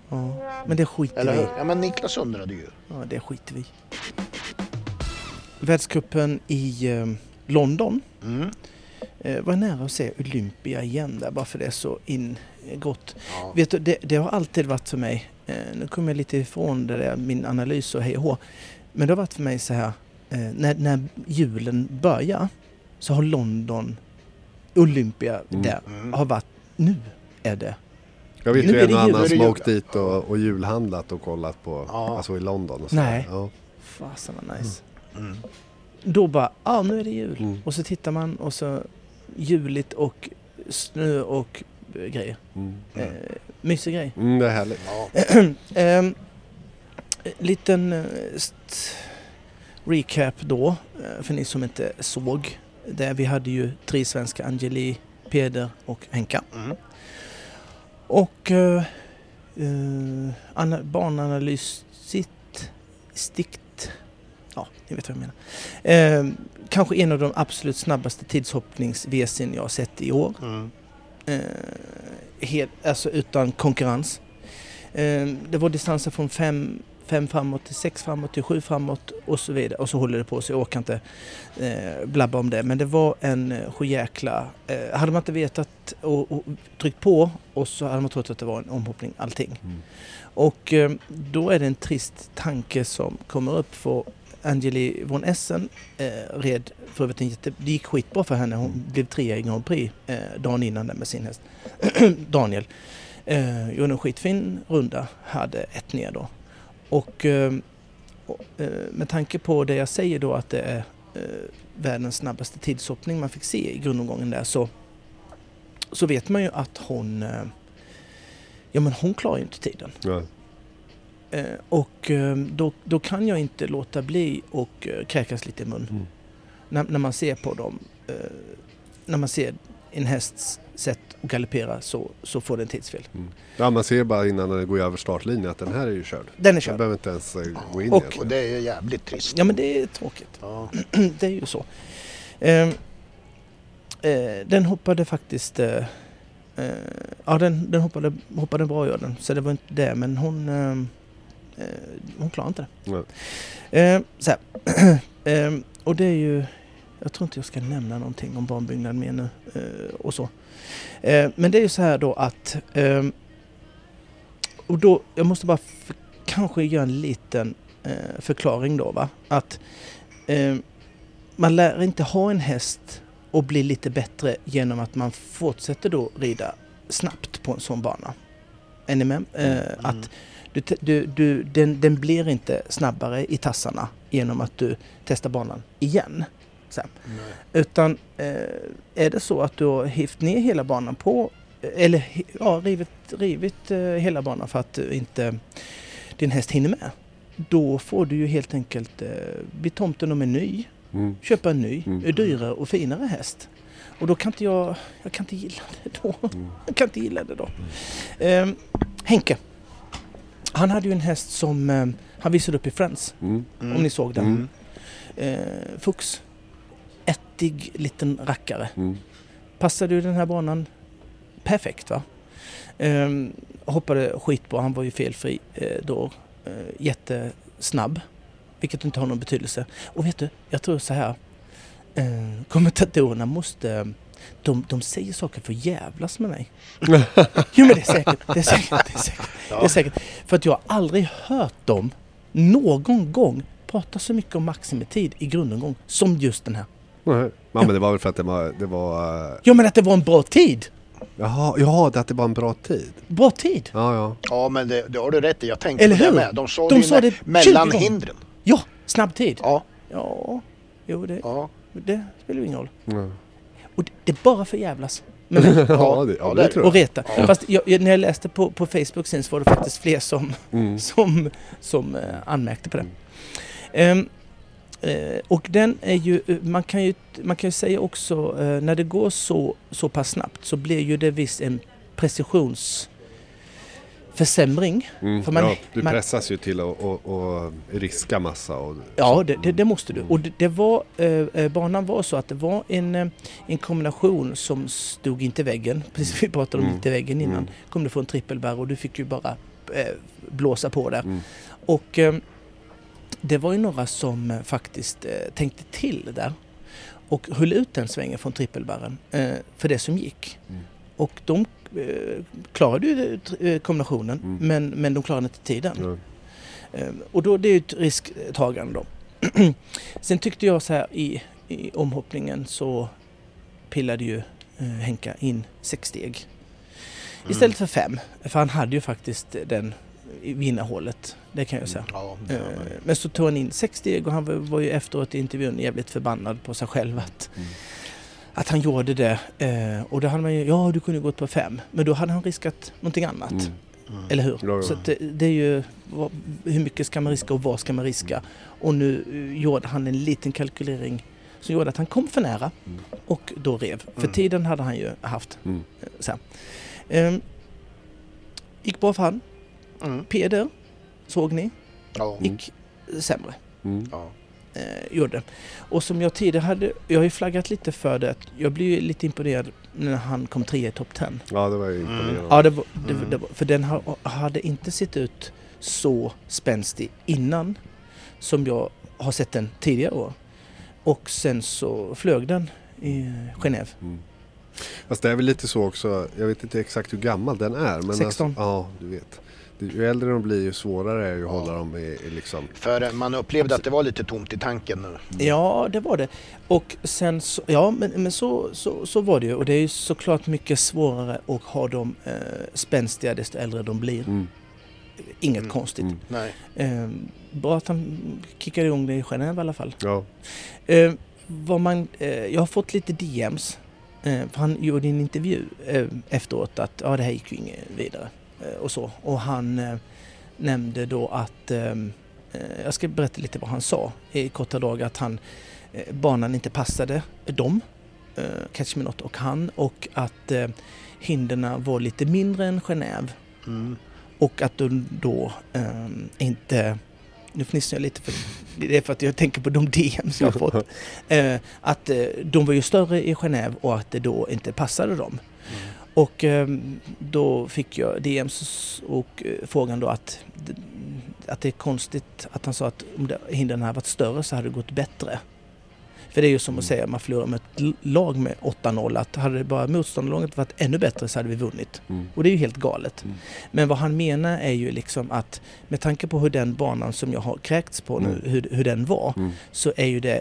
Ja. Men det skiter Eller vi hur? i. Ja, men Niklas undrade ju. Ja, det skiter vi i. Världscupen i eh, London. Mm. Eh, var nära att se Olympia igen där, bara för det är så in gott. Ja. Vet du, det, det har alltid varit för mig, eh, nu kommer jag lite ifrån det där, min analys och hej och hå. Men det har varit för mig så här, när, när julen börjar så har London, Olympia Mm. där, Mm. har varit, nu är det. Jag vet Nu ju är en det och annan som har åkt dit och, och julhandlat och kollat på, Ja. alltså i London och så. Nej. Ja. Fasen vad nice. Mm. Då bara, ja ah, nu är det jul. Mm. Och så tittar man och så juligt och snö och eh, grejer. Mm. Eh, mysig grej. Mm, det är härligt. Ja. Ehm, liten eh, st- recap då, eh, för ni som inte såg. Där vi hade ju tre svenska, Angeli, Peder och Henka. Mm. Och eh, eh, ana- barnanalys sitt, stikt, ja ni vet vad jag menar. Eh, kanske en av de absolut snabbaste tidshoppnings-VC'n jag har sett i år. Mm. Eh, helt, alltså utan konkurrens. Eh, det var distanser från fem, fem framåt till sex framåt till sju framåt och så vidare. Och så håller det på så jag orkar inte eh, blabba om det. Men det var en eh, sjujäkla... Eh, hade man inte vetat och, och tryckt på och så hade man trott att det var en omhoppning allting. Mm. Och eh, då är det en trist tanke som kommer upp för Angeli von Essen eh, red för övrigt en jätte, det gick skitbra för henne. Hon blev trea i Grand Prix eh, dagen innan där med sin häst Daniel. Eh, gjorde en skitfin runda, hade ett ner då. Och, eh, och eh, med tanke på det jag säger då att det är eh, världens snabbaste tidshoppning man fick se i grundomgången där så, så vet man ju att hon eh, Ja men hon klarar ju inte tiden. Ja. Eh, och eh, då, då kan jag inte låta bli och eh, kräkas lite i mun. Mm. När, när man ser på dem, när man ser en hästs sätt att galoppera så, så får den tidsfel. Mm. ja, man ser bara innan den går över startlinjen att den här är ju körd. Den är Den körd. behöver inte ens gå in Och- Och egentligen. det är ju jävligt trist. Ja men det är tråkigt. Ja. det är ju så. Eh, eh, den hoppade faktiskt... Eh, ja den, den hoppade, hoppade bra gör den. Så det var inte det men hon... Eh, hon klarade inte det. Eh, så eh, och det är ju... Jag tror inte jag ska nämna någonting om banbyggnad mer nu och så. Men det är ju så här då att... Och då, jag måste bara f- kanske göra en liten förklaring då va. Att man lär inte ha en häst och bli lite bättre genom att man fortsätter då rida snabbt på en sån bana. Är ni med? Eh, Att Du, du, du, den, den blir inte snabbare i tassarna genom att du testar banan igen. Sen. Utan eh, är det så att du har hivt ner hela banan på, eller ja, rivit, rivit eh, hela banan för att eh, inte din häst hinner med. Då får du ju helt enkelt eh, bli tomten om en ny, Mm. köpa en ny, Mm. dyrare och finare häst. Och då kan inte jag, jag kan inte gilla det då. Mm. Jag kan inte gilla det då. Ehm, Henke. Han hade ju en häst som eh, han visade upp i Friends, Mm. Om ni såg den. Mm. Eh, Fux. Ättig liten rackare. Mm. Passade ju den här banan perfekt va. Ehm, hoppade skitbra, han var ju felfri eh, då. Eh, jättesnabb. Vilket inte har någon betydelse. Och vet du, jag tror så här. Eh, kommentatorerna måste... De, de säger saker för att jävlas med mig. Jo men det är säkert. Det är säkert. Det är säkert. Det är Ja. säkert. För att jag har aldrig hört dem någon gång prata så mycket om maximitid i grundomgång som just den här. Nej. Ja, men det var väl för att det var... Det var eh, Ja men att det var en bra tid. jaha, jaha, det- att det var en bra tid. Bra tid. Ja, ja. Ja, men det, det har du rätt i. Jag tänkte Eller på det hur? med. De sa De det, sa det mellan 20 gånger. hindren. Ja, snabb tid. Ja, Ja, jo det, ja. det spelar ju ingen roll. Ja, Och det, är bara för jävlas. Ja, det, Ja, ja, det tror och jag. reta. Fast jag, när jag läste på, på Facebook sen så var det faktiskt fler som, Mm. som, som eh, anmärkte på det. Ehm, eh, och den är ju, eh, man kan ju, man kan ju säga också, eh, när det går så, så pass snabbt så blir ju det visst en precisionsförsämring. Mm. För man- ja, du man- pressas ju till att och, och riska massa. Och, Ja, det, det, det måste du. Och det, det var, eh, eh, banan var så att det var en, eh, en kombination som stod inte väggen. Precis vi pratade om Mm. inte väggen innan. Mm. Kom du få en trippelbär och du fick ju bara eh, blåsa på där. Mm. Och eh, det var ju några som eh, faktiskt tänkte till där och höll ut den svängen från trippelbärren eh, för det som gick. Mm. Och de klarade ju eh, kombinationen Mm. men, men de klarade inte tiden. Ja. Eh, Och då, det är ju ett risktagande då. Sen tyckte jag så här i, i omhoppningen så pillade ju eh, Henka in sex steg. Istället för fem. För han hade ju faktiskt den i vinnarhålet. Det kan jag säga. Ja, Eh, har man ju. Men så tog han in sex steg och han var, var ju efteråt i intervjun jävligt förbannad på sig själv att, Mm. Att han gjorde det. Eh, Och då hade man ju, ja du kunde gått på fem. Men då hade han riskat någonting annat. Mm. Mm. Eller hur? Ja, ja. Så att det, det är ju vad, hur mycket ska man riska och vad ska man riska? Och nu eh, gjorde han en liten kalkylering som gjorde att han kom för nära Mm. och då rev. För Mm. tiden hade han ju haft. Mm. eh, Sen. Ehm, gick bra för han. Mm. Peder såg ni, Ja. gick sämre. Mm. Ja. Eh, gjorde. Och som jag tidigare hade, jag har ju flaggat lite för det. Jag blev ju lite imponerad när han kom trea i topp 10. ja, det var ju imponerande. Ja, det var, det, Mm. det var, för den ha- hade inte sett ut så spänstig innan som jag har sett den tidigare år. Och sen så flög den i Genève. Mm. Fast det är väl lite så också, jag vet inte exakt hur gammal den är. Men 16. Alltså, ja, du vet. Ju äldre de blir ju svårare är ju att Ja. hålla dem i, i liksom... För man upplevde att det var lite tomt i tanken nu. Ja, det var det. Och sen så, ja men, men så, så, så var det ju. Och det är ju såklart mycket svårare att ha dem eh, spänstiga desto äldre de blir. Mm. Inget Mm. konstigt. Mm. Nej. Eh, bra att han kickade igång det i Genève i alla fall. Ja. Eh, vad man, eh, jag har fått lite DMs. Eh, för han gjorde en intervju eh, efteråt att ja, det här gick ju inget vidare. Eh, och så. Och han eh, nämnde då att, eh, jag ska berätta lite vad han sa i korta drag, att han, banan inte passade dem, Catch Me Not och han, och att hinderna var lite mindre än Genève Mm. och att de då inte... Nu fnissar jag lite för det är för att jag tänker på de DMs jag har fått. Att de var ju större i Genève och att det då inte passade dem. Och eh, då fick jag DMs och eh, frågan då att, att det är konstigt att han sa att om hindren hade varit större så hade det gått bättre. För det är ju som att Mm. säga att man förlorar med ett lag med 8-0 att hade det bara motståndarlaget varit ännu bättre så hade vi vunnit. Mm. Och det är ju helt galet. Mm. Men vad han menar är ju liksom att med tanke på hur den banan som jag har kräkts på nu, Mm. hur, hur den var, Mm. så är ju det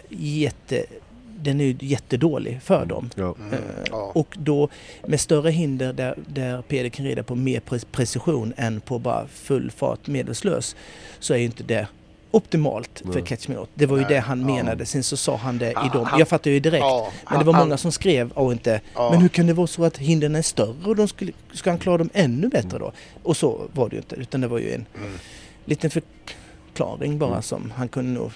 den är jättedålig för dem. Ja. Mm. Eh, Ja. Och då med större hinder där, där Peder kan rida på mer pre- precision än på bara full fart medvetslös så är ju inte det optimalt för Nej. Catch Me Not. Det var ju Nej, det han ja. menade. Sen så sa han det i Han- dem. Jag fattar ju direkt. Ja, Men det var många som skrev och inte Ja. Men hur kan det vara så att hindren är större och de skulle, ska han klara dem ännu bättre då? Och så var det ju inte utan det var ju en Mm. liten förklaring bara Mm. som han kunde nog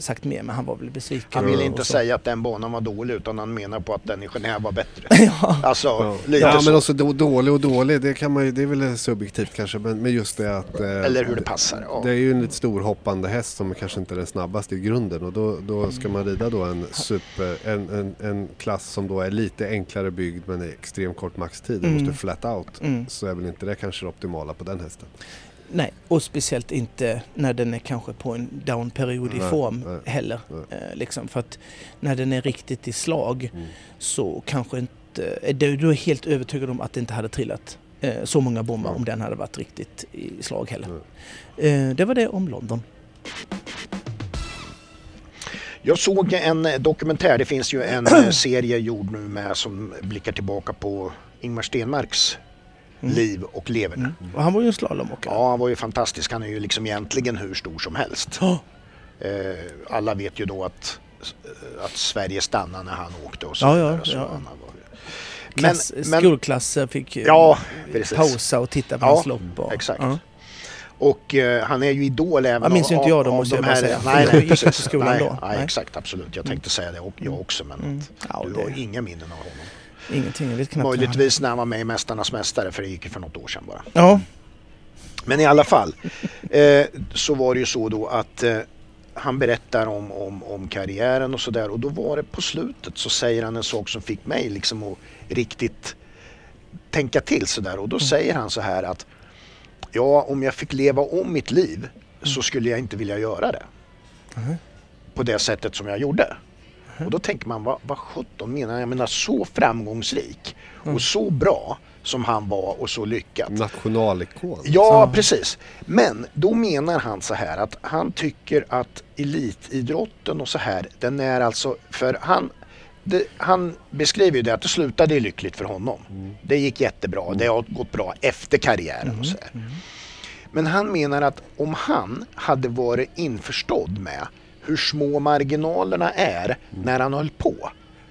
sagt mer men han var väl besviken. Han ville inte säga att den banan var dålig utan han menar på att den i Genève var bättre. ja. Alltså, Ja, lite ja så. men också då, dålig och dålig, det, kan man ju, det är väl subjektivt kanske. Men, men just det att... eh, Eller hur det passar. Ja. Det är ju en lite stor hoppande häst som kanske inte är den snabbaste i grunden och då, då ska man rida då en super, en, en, en klass som då är lite enklare byggd men är extremt kort maxtid och Mm. måste flat out. Mm. Så är väl inte det kanske det optimala på den hästen. Nej, och speciellt inte när den är kanske på en downperiod i Nej, form nej, heller. nej. Eh, liksom, för att när den är riktigt i slag Mm. så kanske inte... eh, Du är helt övertygad om att det inte hade trillat eh, så många bommar Ja. om den hade varit riktigt i slag heller. Nej. Det var det om London. Jag såg en dokumentär, det finns ju en serie gjord nu med som blickar tillbaka på Ingmar Stenmarks. Liv och leverne. Mm. Och han var ju en slalomåkare. Ja, han var ju fantastisk. Han är ju liksom egentligen hur stor som helst. Ja. Eh, alla vet ju då att, eh, att Sverige stannade när han åkte och så Ja, ja, vidare. Så ja. han var... Klass, skolklasser fick eh, Ja, precis. pausa och titta på Ja, hans lopp. Och, exakt. Ja. Och eh, han är ju idol även Jag minns ju inte jag då, måste jag bara säga. Nej, nej, gick precis. i skolan nej, då. Nej, Nej. exakt, absolut. Jag tänkte säga det och jag också, men Mm. att Ja, du det- har inga minnen av honom. Ingenting, jag vet knappt Möjligtvis när han var med i Mästarnas Mästare, för det gick ju för något år sedan bara. Ja, Men i alla fall eh, så var det ju så då att eh, han berättar om, om, om karriären och sådär och då var det på slutet så säger han en sak som fick mig liksom att riktigt tänka till sådär och då säger han så här att ja om jag fick leva om mitt liv så skulle jag inte vilja göra det. Mhm. På det sättet som jag gjorde. Och då tänker man vad, vad sjutton menar han? Jag menar så framgångsrik och så bra som han var och så lyckad. Nationalikon. Ja, precis. Men då menar han så här att han tycker att elitidrotten och så här, den är alltså, för han, det, han beskriver ju det att det slutade lyckligt för honom. Det gick jättebra, det har gått bra efter karriären och så här. Men han menar att om han hade varit införstådd med hur små marginalerna är när han höll på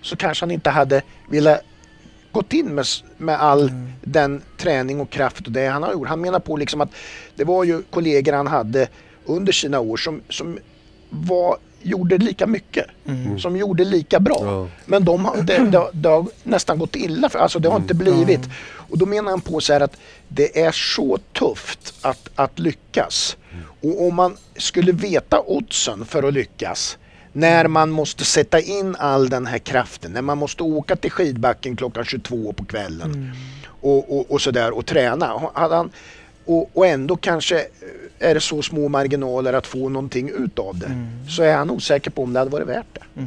så kanske han inte hade velat gått in med, med all den träning och kraft och det han har gjort. Han menar på liksom att det var ju kollegor han hade under sina år som, som var, gjorde lika mycket. Som gjorde lika bra. Ja. Men de har, det, det, har- det har nästan gått illa för alltså det har inte blivit. Och då menar han på så här att det är så tufft att, att lyckas. Och om man skulle veta oddsen för att lyckas när man måste sätta in all den här kraften, när man måste åka till skidbacken klockan 22 på kvällen och, och, och sådär och träna. Hade han, och, och ändå kanske eh, är det så små marginaler att få någonting utav det. Så är han osäker på om det hade varit värt det.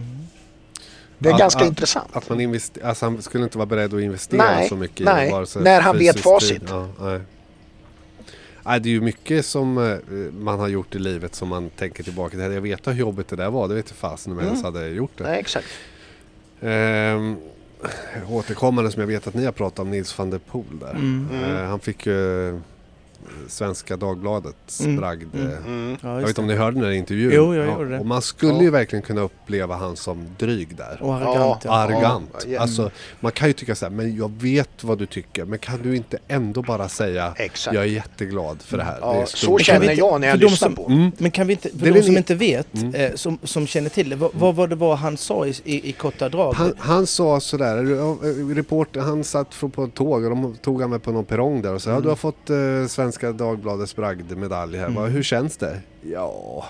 Det är Att- ganska att- intressant. Att man invester- alltså han skulle inte vara beredd att investera Nej, så mycket nej, när han vet facit. Ja, nej. Det är ju mycket som eh, man har gjort i livet som man tänker tillbaka till. Jag vet hur jobbigt det där var. Det vet inte fasen om jag ens hade gjort det. Nej, exakt. Ehm, återkommande som jag vet att ni har pratat om, Nils van der Poel där. Mm. Eh, han fick ju Svenska Dagbladets Mm, bragd. mm. eh, Mm. Ja, Jag vet inte om ni hörde den här intervjun? Jo, jag gjorde det. Och man skulle Ja. ju verkligen kunna uppleva han som dryg där. Och arrogant. Ja. Arrogant. Ja. Alltså, man kan ju tycka så här, men jag vet vad du tycker. Men kan du inte ändå bara säga, Exakt. jag är jätteglad för det här. Ja, det så känner jag när jag lyssnar på Mm. Men kan vi inte, för Det de som ni- inte vet, Mm. eh, som, som känner till det, vad, vad var det var han sa i, i, i korta drag? Han, han sa sådär, eh, reporter, han satt på ett tåg och de tog han med på någon perrong där och sa ja, du har fått eh, Svenska Dagbladets bragdmedalj här. Mm. Hur känns det? Ja,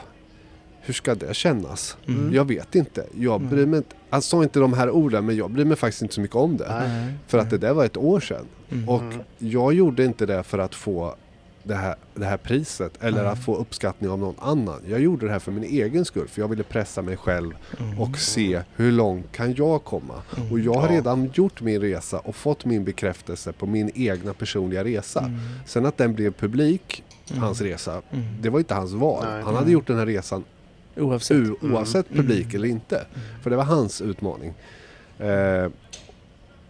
hur ska det kännas? Mm. Jag vet inte. Jag bryr mig inte. Han sa inte de här orden men jag bryr mig faktiskt inte så mycket om det. Nej. För att det där var ett år sedan. Mm. Och Mm. jag gjorde inte det för att få det här, det här priset eller Mm. att få uppskattning av någon annan. Jag gjorde det här för min egen skull. För jag ville pressa mig själv Mm. och se hur långt kan jag komma. Mm. Och jag har Ja. redan gjort min resa och fått min bekräftelse på min egna personliga resa. Mm. Sen att den blev publik, Mm. hans resa, Mm. det var inte hans val. Nej. Han hade gjort den här resan Oavsett. u- oavsett Mm. publik eller inte. För det var hans utmaning. Eh,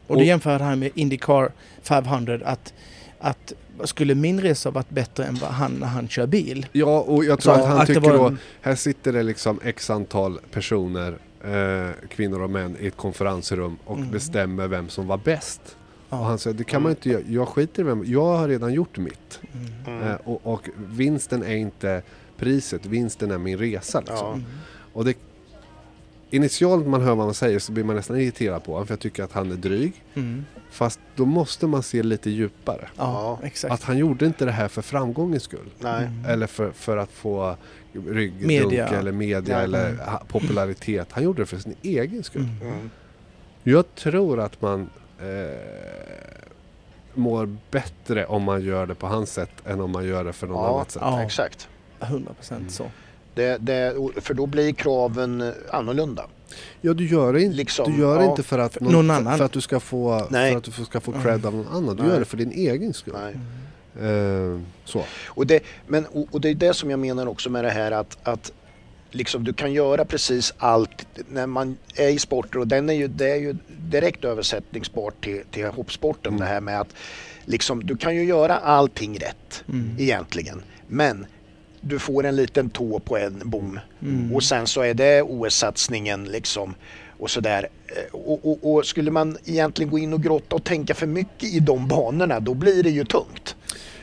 Och det jämförde han med Indycar 500 att, att skulle min resa varit bättre än vad han när han kör bil? ja, och jag tror Så att han att tycker var då, här sitter det liksom x antal personer, eh, kvinnor och män i ett konferensrum och Mm. bestämmer vem som var bäst. Och Ja. han säger, det kan man inte göra, jag skiter i vem, jag har redan gjort mitt. Mm. Eh, och, och vinsten är inte priset, vinsten är min resa. Liksom. Ja. Mm. Och det, initialt man hör vad man säger så blir man nästan irriterad på honom för jag tycker att han är dryg. Mm. Fast då måste man se lite djupare. Ja, Ja. exakt. Att han gjorde inte det här för framgångens skull. Nej. Mm. Eller för, för att få ryggdunk Media. eller media Nej. eller Mm. popularitet. Han gjorde det för sin egen skull. Mm. Mm. Jag tror att man eh, mår bättre om man gör det på hans sätt än om man gör det för någon Ja. annat sätt. Ja. Exakt. 100 procent så. Det, det, för då blir kraven annorlunda. Ja, du gör det inte, Liksom, du gör det ja. inte för att, Någon för, annan. för att du ska få, Nej. för att du ska få cred av någon annan. Du Nej. gör det för din egen skull. Nej. Eh, så. Och, det, men, och, och det är det som jag menar också med det här att, att liksom du kan göra precis allt när man är i sporter och den är ju, det är ju direkt översättningsbart till, till hoppsporten Mm. det här med att liksom, du kan ju göra allting rätt Mm. egentligen men du får en liten tå på en bom Mm. och sen så är det OS-satsningen liksom och sådär. Eh, Och, och, och skulle man egentligen gå in och grotta och tänka för mycket i de banorna då blir det ju tungt.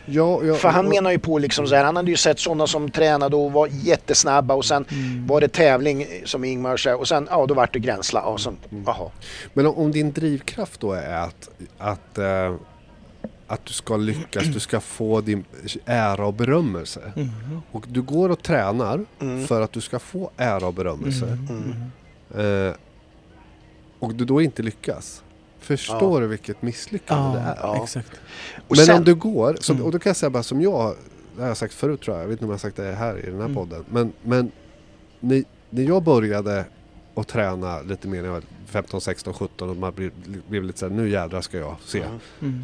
Ja, ja, För han menar ju på liksom så här, han hade ju sett sådana som tränade och var jättesnabba och sen var det tävling som Ingmar sa och sen ja då vart det gränsla. Och sen, jaha. Men om, om din drivkraft då är att, att, eh, att du ska lyckas, du ska få din ära och berömmelse. Mm. Och du går och tränar Mm. för att du ska få ära och berömmelse. Mm. Mm. Eh, och du då inte lyckas. Förstår du vilket misslyckande det är? Ja, Ja. exakt. Men sen, om du går, som, Mm. och då kan jag säga bara som jag, det har jag sagt förut tror jag, jag vet inte om jag har sagt det här i den här Mm. podden. Men, men när, när jag började att träna lite mer när jag var 15, 16, 17 och man blev, blev lite såhär, nu jädrar ska jag se. Mm.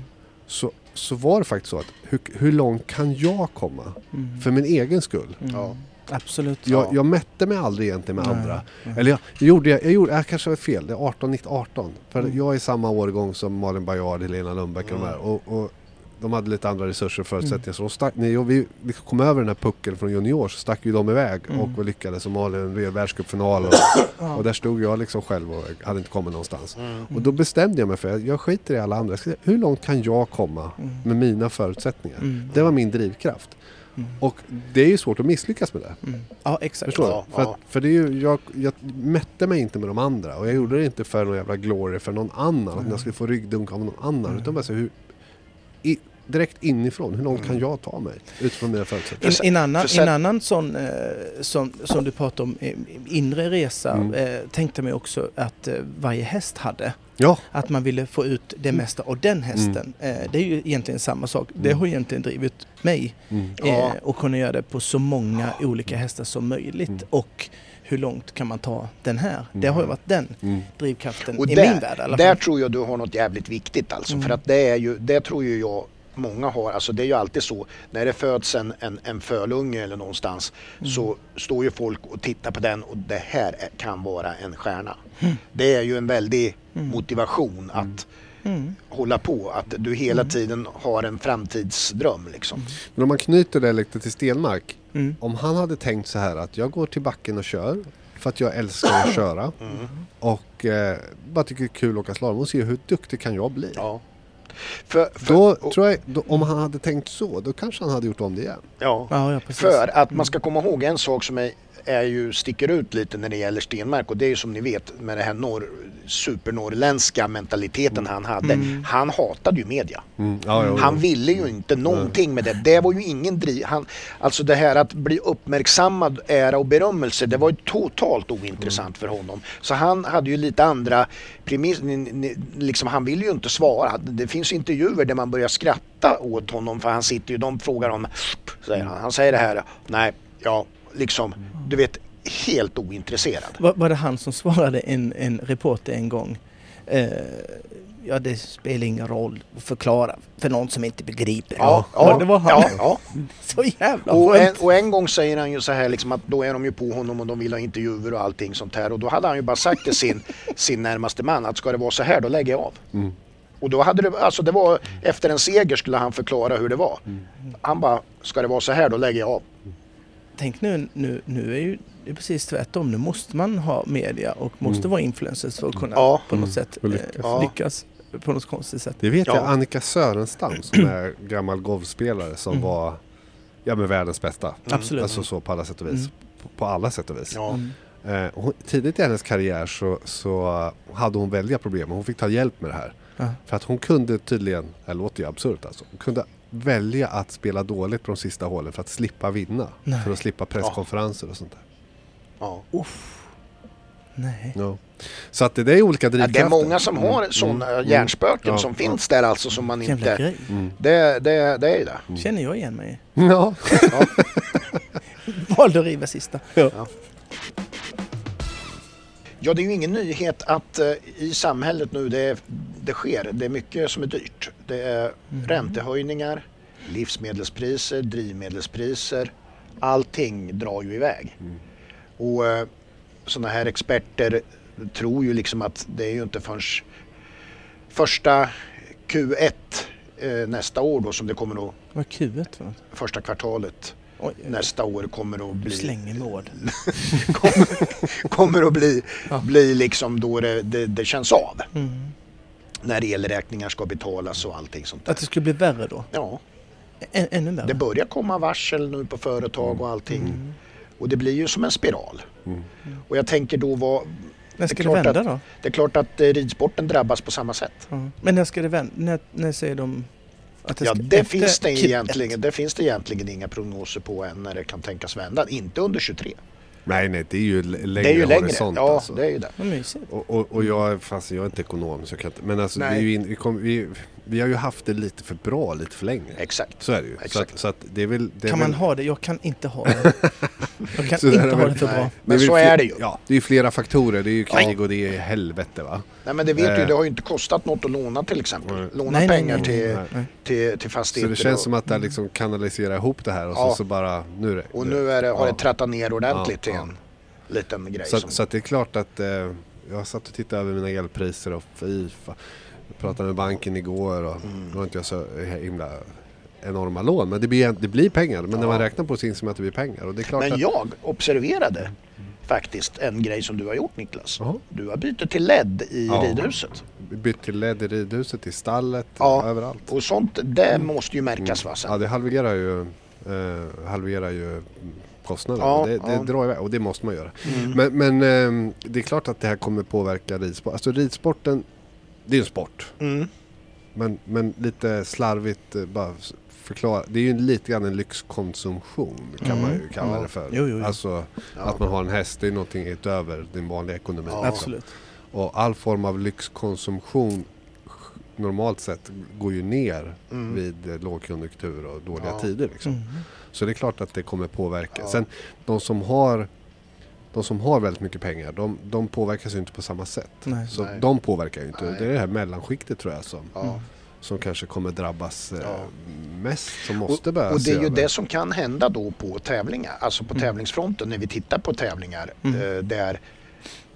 Så, så var det faktiskt så att hur, hur långt kan jag komma? Mm. För min egen skull. Mm. Ja. Absolut. Jag, Ja. jag mätte mig aldrig egentligen med Nej. andra. Nej. Eller jag, jag gjorde, jag gjorde, jag kanske var fel, det är 18, 19, 18. För Mm. jag är samma årgång som Malin Bajard, Helena Lundbäck och de här. Mm. Och, och de hade lite andra resurser och förutsättningar. Mm. Så de stack, när vi kom över den här pucken från junior så stack ju de iväg Mm. och lyckades. Och Malin red världscupfinal och, Ja. och där stod jag liksom själv och hade inte kommit någonstans. Mm. Och då bestämde jag mig för att jag skiter i alla andra. Hur långt kan jag komma Mm. med mina förutsättningar? Mm. Det var min drivkraft. Mm. Och det är ju svårt att misslyckas med det. Mm. Ja, exakt. Förstår Ja? För, ja. att, för det är ju, jag, jag mätte mig inte med de andra och jag gjorde det inte för någon jävla glory för någon annan. Att Mm. jag skulle få ryggdunk av någon annan. Mm. Utan bara så hur, i, direkt inifrån, hur långt Mm. kan jag ta mig utifrån mina förutsättningar? En, en, annan, en annan sån eh, som, som du pratade om, eh, inre resa, Mm. eh, tänkte mig också att eh, varje häst hade. Ja, Att man ville få ut det mesta av den hästen. Eh, det är ju egentligen samma sak. Det Mm. har egentligen drivit mig mm. Ja. och kunna göra det på så många olika hästar som möjligt. Mm. Och hur långt kan man ta den här? Det Mm. har ju varit den Mm. drivkraften Och i där, min värld i alla där fall. tror jag du har något jävligt viktigt alltså. Mm. För att det är ju, det tror ju jag många har. Alltså det är ju alltid så när det föds en, en, en fölunge eller någonstans Mm. så står ju folk och tittar på den och det här är, kan vara en stjärna. Mm. Det är ju en väldig Mm. motivation att Mm. hålla på. Att du hela Mm. tiden har en framtidsdröm liksom. Men om man knyter det lite till Stenmark. Mm. Om han hade tänkt så här att jag går till backen och kör för att jag älskar att köra Mm. och eh, bara tycker det är kul att åka slalom och se hur duktig kan jag bli. Ja. För, för, Då och- tror jag, då, om han hade tänkt så, då kanske han hade gjort om det igen. ja. Ja, ja, precis. För att man ska komma ihåg en sak som är, är ju, sticker ut lite när det gäller Stenmark och det är ju som ni vet med den här norr, supernorrländska mentaliteten han hade. Mm. Han hatade ju media. Mm. Ja, jo, Han jo. ville ju inte någonting med det. Det var ju ingen driv. Han, alltså det här att bli uppmärksammad, ära och berömmelse, det var ju totalt ointressant för honom. Så han hade ju lite andra premisser. Liksom, han ville ju inte svara. Det finns intervjuer där man börjar skratta åt honom för han sitter ju, de frågar om, säger han. Han säger det här, nej, ja, liksom, du vet, helt ointresserad. Var, var det han som svarade en, en reporter en gång? Eh, ja, det spelar ingen roll att förklara för någon som inte begriper. Ja, ja, ja, det var han. ja, ja. Så jävla Och, en, och en gång säger han ju så här liksom att då är de ju på honom och de vill ha intervjuer och allting sånt här. Och då hade han ju bara sagt till sin, sin närmaste man att ska det vara så här då lägger jag av. Mm. Och då hade det, alltså det var efter en seger skulle han förklara hur det var. Han bara, ska det vara så här då lägger jag av. Tänk nu, nu, nu är ju det är precis tvärtom. Nu måste man ha media och måste Mm. vara influencers för att kunna Ja. på något Mm. sätt Och eh, lyckas. Ja. lyckas på något konstigt sätt. Det vet Ja. jag Annika Sörenstam som är gammal golfspelare som Mm. var ja, men världens bästa. Absolut. Alltså så på alla sätt och vis. Mm. På, på alla sätt och vis. Ja. Mm. Eh, hon, tidigt i hennes karriär så, så hade hon väldiga problem. Hon fick ta hjälp med det här. Ja. För att hon kunde tydligen, det låter ju absurt alltså, hon kunde välja att spela dåligt på de sista hålen för att slippa vinna. Nej. För att slippa presskonferenser och sånt där. Ja. Uff. Nej. Ja. Så att det, det är olika Ja, drivkrafter. det är många som har Mm, sådana mm, hjärnspöken Ja, som ja. finns där alltså som man Jävla inte... Mm. Det, det, det är ju det. Känner jag igen mig. Ja. Valde att riva sista. Ja, det är ju ingen nyhet att eh, i samhället nu det, det sker. Det är mycket som är dyrt. Det är Mm. räntehöjningar, livsmedelspriser, drivmedelspriser. Allting drar ju iväg. Mm. Och eh, sådana här experter tror ju liksom att det är ju inte förrän första Q1 eh, nästa år då som det kommer att, Vad Q1 för första kvartalet Oj, nästa år kommer att bli slänger ord. kommer att bli, Ja. bli liksom då det, det, det känns av. Mm. När elräkningar ska betalas och allting sånt där. Att det skulle bli värre då? Ja, Ä ännu värre? det börjar komma varsel nu på företag och allting. Mm. Och det blir ju som en spiral. Mm. Och jag tänker då vad... När ska Det det, är klart vända att- då? Det är klart att eh, ridsporten drabbas på samma sätt. Men när ska det vända? När, när säger de det Ja, det finns det, Q1? egentligen, det finns det egentligen inga prognoser på än när det kan tänkas vända. Inte under 23. Nej, nej, det är ju längre det är ju längre. horisont Ja, alltså. det är ju det. Och, och, och jag, fast jag är inte ekonom så jag kan inte, men alltså vi, in, vi, kom, vi, vi har ju haft det lite för bra lite för länge. Exakt. Så är det ju. Så Exakt. att, så att det är väl... Det är Kan väl, man ha det? Jag kan inte ha det. Jag kan Så inte ha det för bra. Men det så är det ju. Ja, det är ju flera faktorer. Det är ju krig och det är helvete va. Nej men det vet du, Eh. det har ju inte kostat något att låna till exempel. Låna Nej, pengar nej, till, nej, till, till Så fastigheter. det känns och, som att det liksom kanaliserar ihop det här och Ja. så, så bara, nu är det. och nu är det, har Ja. det trattat ner ordentligt Ja, till ja. en liten grej. Så, som, så att det är klart att eh, jag satt och tittade över mina elpriser och fy fan. Jag pratade med banken igår och Mm. då har inte jag så himla enorma lån. Men det blir, det blir pengar. Men när man räknar på så inser man att det blir pengar. Och det är klart Men att, jag observerade faktiskt en grej som du har gjort Niklas. Jaha. Du har bytt till LED i Ja. ridhuset. Bytt till LED i ridhuset, i stallet, Ja. överallt. Och sånt, det måste ju märkas va Ja, sen. det halverar ju, eh, halverar ju kostnaden. Ja, det, det ja. drar iväg och det måste man göra. Mm. Men, men ehm, det är klart att det här kommer påverka ridsport. Alltså ridsporten, det är ju en sport. Mm. Men, men lite slarvigt eh, bara förklara. Det är ju lite grann en lyxkonsumtion kan Mm. man ju kalla Ja. det för. Jo, jo, jo. Alltså Ja. att man har en häst, det är någonting utöver din vanliga ekonomi. Ja. Absolut. Och all form av lyxkonsumtion normalt sett går ju ner Mm. vid eh, lågkonjunktur och dåliga tider. Liksom. Mm. Så det är klart att det kommer påverka. Sen de som har de som har väldigt mycket pengar, de, de påverkas ju inte på samma sätt. Nej. Så Nej. de påverkar ju inte. Nej. Det är det här mellanskiktet tror jag som. Som kanske kommer drabbas eh, Ja. mest. Som måste Och, börja och det är ju över. det som kan hända då på tävlingar, alltså på Mm. tävlingsfronten när vi tittar på tävlingar Mm. eh, där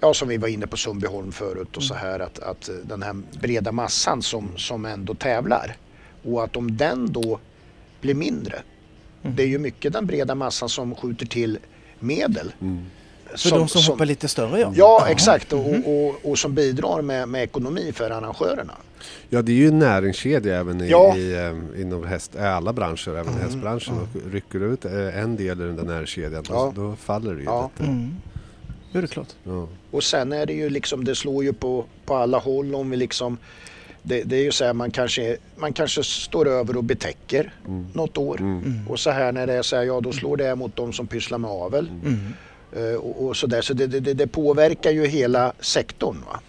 Ja, som vi var inne på Sundbyholm förut och så Mm. här att, att den här breda massan som, som ändå tävlar och att om den då blir mindre. Mm. Det är ju mycket den breda massan som skjuter till medel. Mm. För de som, hoppar lite större ja. Ja, exakt. Och, Mhm. och, och, och som bidrar med, med ekonomi för arrangörerna. Ja, det är ju en näringskedja även i, Ja. i, eh, inom häst, eh, alla branscher, även Mm, hästbranschen. Och rycker du ut eh, en del i den där näringskedjan, Ja. då, då faller det ju Ja. lite. Mm. Det är klart. Ja. Och sen är det ju liksom, det slår ju på, på alla håll om vi liksom det, det är ju så här, man kanske, man kanske står över och betäcker Mm. något år. Mm. Mm. Och så här när det är så här, ja då slår det mot de som pysslar med avel. Mm. Eh, och, och så där. Så det, det, det påverkar ju hela sektorn. Va?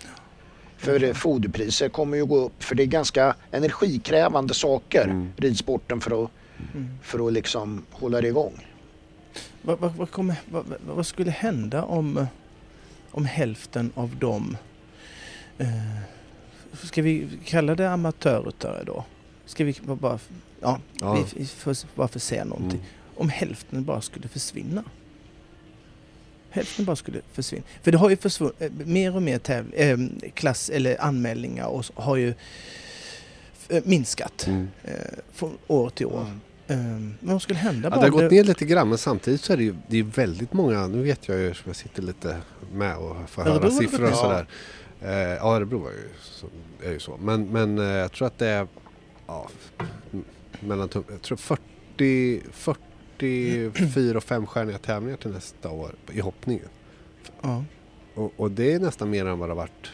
För eh, foderpriser kommer ju gå upp för det är ganska energikrävande saker, Mm. ridsporten för att, Mm. för att liksom hålla det igång. Vad, vad, vad, kommer, vad, skulle hända om, om hälften av de eh, ska vi kalla det amatörryttare då? Ska vi bara, ja, Ja. vi får bara få säga någonting. Mm. Om hälften bara skulle försvinna. Hälften bara skulle försvinna. För det har ju försvunnit, eh, mer och mer täv- eh, klass eller anmälningar och har ju eh, minskat Mm. eh, från år till år. Mm. Eh, vad skulle hända Ja, det har gått ner lite grann men samtidigt så är det ju det är väldigt många, nu vet jag ju som jag sitter lite med och får höra siffror och sådär. Eh, ja, Örebro är ju så. Är ju så. Men, men eh, jag tror att det är ja, mellan, jag tror 40, 44 och femstjärniga tävlingar till nästa år i hoppningen. Ja. Och, och det är nästan mer än vad det har varit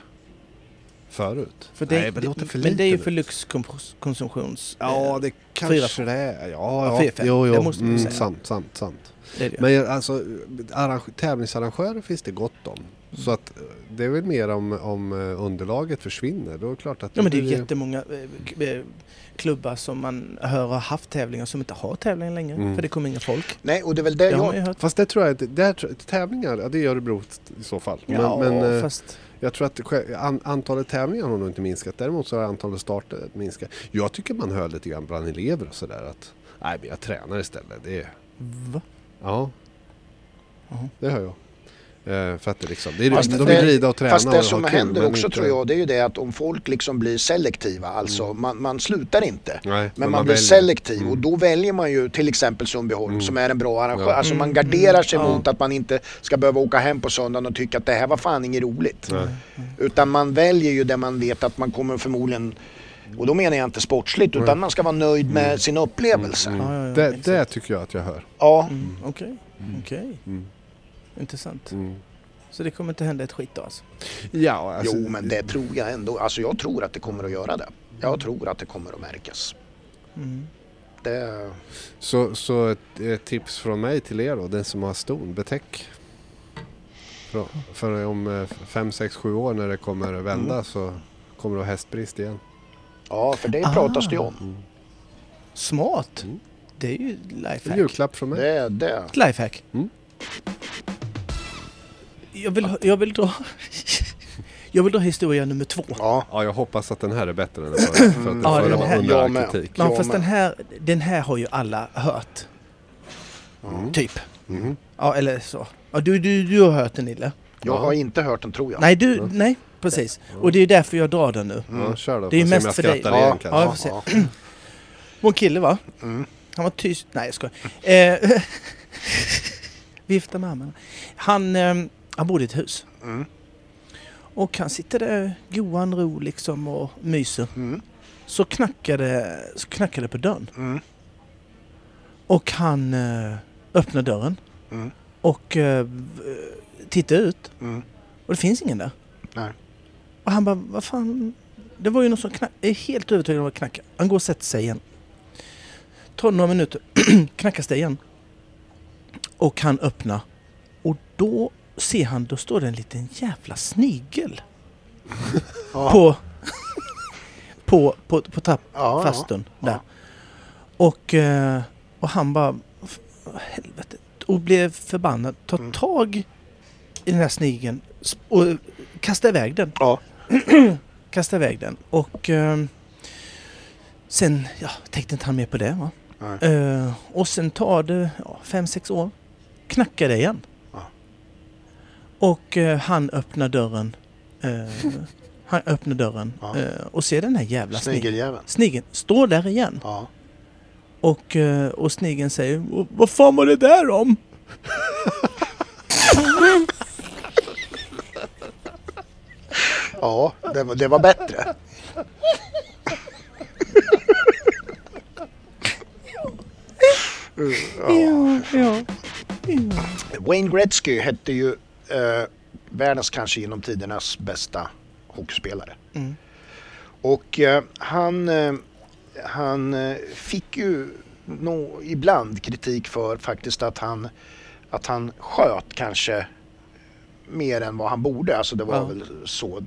förut. För det, Nej, men det låter för men det är ju för lyxkonsumtions... Ja, eh, det kanske det är. Ja, Ja, fyra, fem. Jo, Det jo. måste Mm, säga. sant, sant, sant. det det. Men alltså, tävlingsarrangörer finns det gott om. Så att eh, det är väl mer om, om eh, underlaget försvinner. Då är det klart att Ja men det är ju jättemånga klubbar som man hör har haft tävlingar som inte har tävlingar längre. Mm. För det kommer inga folk. Nej, och det är väl det Det jag... hört. Fast det tror jag tror- tävlingar, ja, det är Örebro i så fall. Ja, men men eh, fast... jag tror att antalet tävlingar har nog inte minskat. Däremot så har antalet starter minskat. Jag tycker man hör lite grann bland elever och sådär att nej men jag tränar istället. Det är, Va? ja, Jaha. det hör jag. Eh, för att det liksom, det är, Fast de det- vill rida och träna Fast och det ha som kul, händer men också inte- tror jag, det är ju det att om folk liksom blir selektiva, alltså man, man slutar inte. Nej, Men man, blir väljer. selektiv Mm. och då väljer man ju till exempel Sundbyholm Mm. som är en bra arrangör. Ja. Alltså man Mm, garderar sig mm, ja. mot att man inte ska behöva åka hem på söndagen och tycka att det här var fan inget roligt. Utan man väljer ju där man vet att man kommer förmodligen och då menar jag inte sportsligt utan man ska vara nöjd med sin upplevelse. Mm. Ja, ja, ja, det, det tycker jag att jag hör. Ja, Mm, Okej, okej. Mm. Intressant. Mm. Så det kommer inte hända ett skit då alltså? Ja, alltså, jo men det tror jag ändå. Alltså jag tror att det kommer att göra det. Jag tror att det kommer att märkas. Mm. Det, Så, så ett, ett tips från mig till er då, den som har ston, betäck. För, för om 5, 6, 7 år när det kommer vända Mm. så kommer det ha hästbrist igen. ja, för det Ah. pratas det ju om. Mm. Smart! Mm. Det är ju En lifehack. julklapp från mig. Det, det. Ett lifehack. Mm. Jag, vill, jag vill dra... jag vill dra historia nummer två. Ja, Ja, jag hoppas att den här är bättre än den förra. För att den Ja, förra den var här- under jag all kritik. Ja, Jag fast den här, den här har ju alla hört. Mm. Typ. Mhm. Ja, eller så. Ja, du, du, du har hört den Nille? jag Ja. har inte hört den tror jag. Nej, du, Ja. nej, precis. Och det är därför jag drar den nu. Mm. Ja, kör då. Det är Får mest jag för dig. skrattar Ja, igen kanske. ja. får se. Vår kille va? Mm. Han var tyst. Nej jag skojar. Eh, vifta med armarna. Han, eh, han bodde i ett hus. Mm. Och han sitter där goan ro liksom och myser. Mm. Så knackade, så knackade på dörren. Mm. Och han eh, öppnar dörren. Mm. Och eh, tittar ut. Mm. Och det finns ingen där. Nej. Och han bara, vad fan. Det var ju någon som knackade. Jag är helt övertygad om att knacka. Han går och sätter sig igen. Tar några minuter. knackas det igen. Och han öppnar. Och då ser han, då står det en liten jävla snigel. Ja. På, på, på, på Ja, ja. trappfastun. Ja. Där. Och, eh, och han bara, "F- helvete. Och blev förbannad. Tar Mm. tag i den här snigeln och kastar iväg den. Ja. Kastar iväg den. Och eh, sen, ja, tänkte inte han mer på det va. Eh, och sen tar det ja, fem, sex år. Knackar det igen. Och eh, han öppnar dörren. Eh, han öppnar dörren Ja. eh, och ser den här jävla snigeln. Snigeln står där igen. Ja. Och, eh, och snigeln säger "Och Vad fan var det där om? ja, det var, det var bättre. Ja. Ja, ja. Wayne Gretzky hette ju eh, världens kanske genom tidernas bästa hockeyspelare. Mm. Och eh, han, eh, han eh, fick ju nå, ibland kritik för faktiskt att han, att han sköt kanske mer än vad han borde. Alltså det var Ja. väl så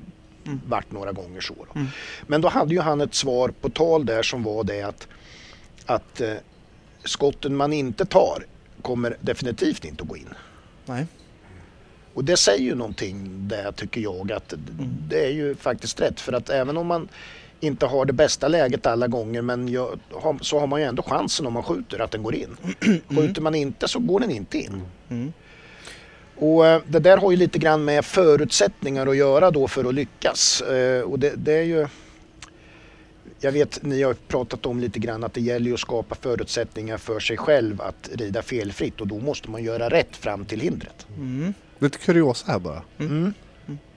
Mm. vart några gånger så. Då. Mm. Men då hade ju han ett svar på tal där som var det att, att eh, skotten man inte tar kommer definitivt inte att gå in. Nej. Och det säger ju någonting där tycker jag att det är ju faktiskt rätt. För att även om man inte har det bästa läget alla gånger men jag, så har man ju ändå chansen om man skjuter att den går in. Skjuter man inte så går den inte in. Mm. Och eh, det där har ju lite grann med förutsättningar att göra då för att lyckas. Eh, Och det, det är ju... Jag vet, ni har pratat om lite grann att det gäller att skapa förutsättningar för sig själv att rida felfritt och då måste man göra rätt fram till hindret. Mm. Lite kuriosa här bara. Mm.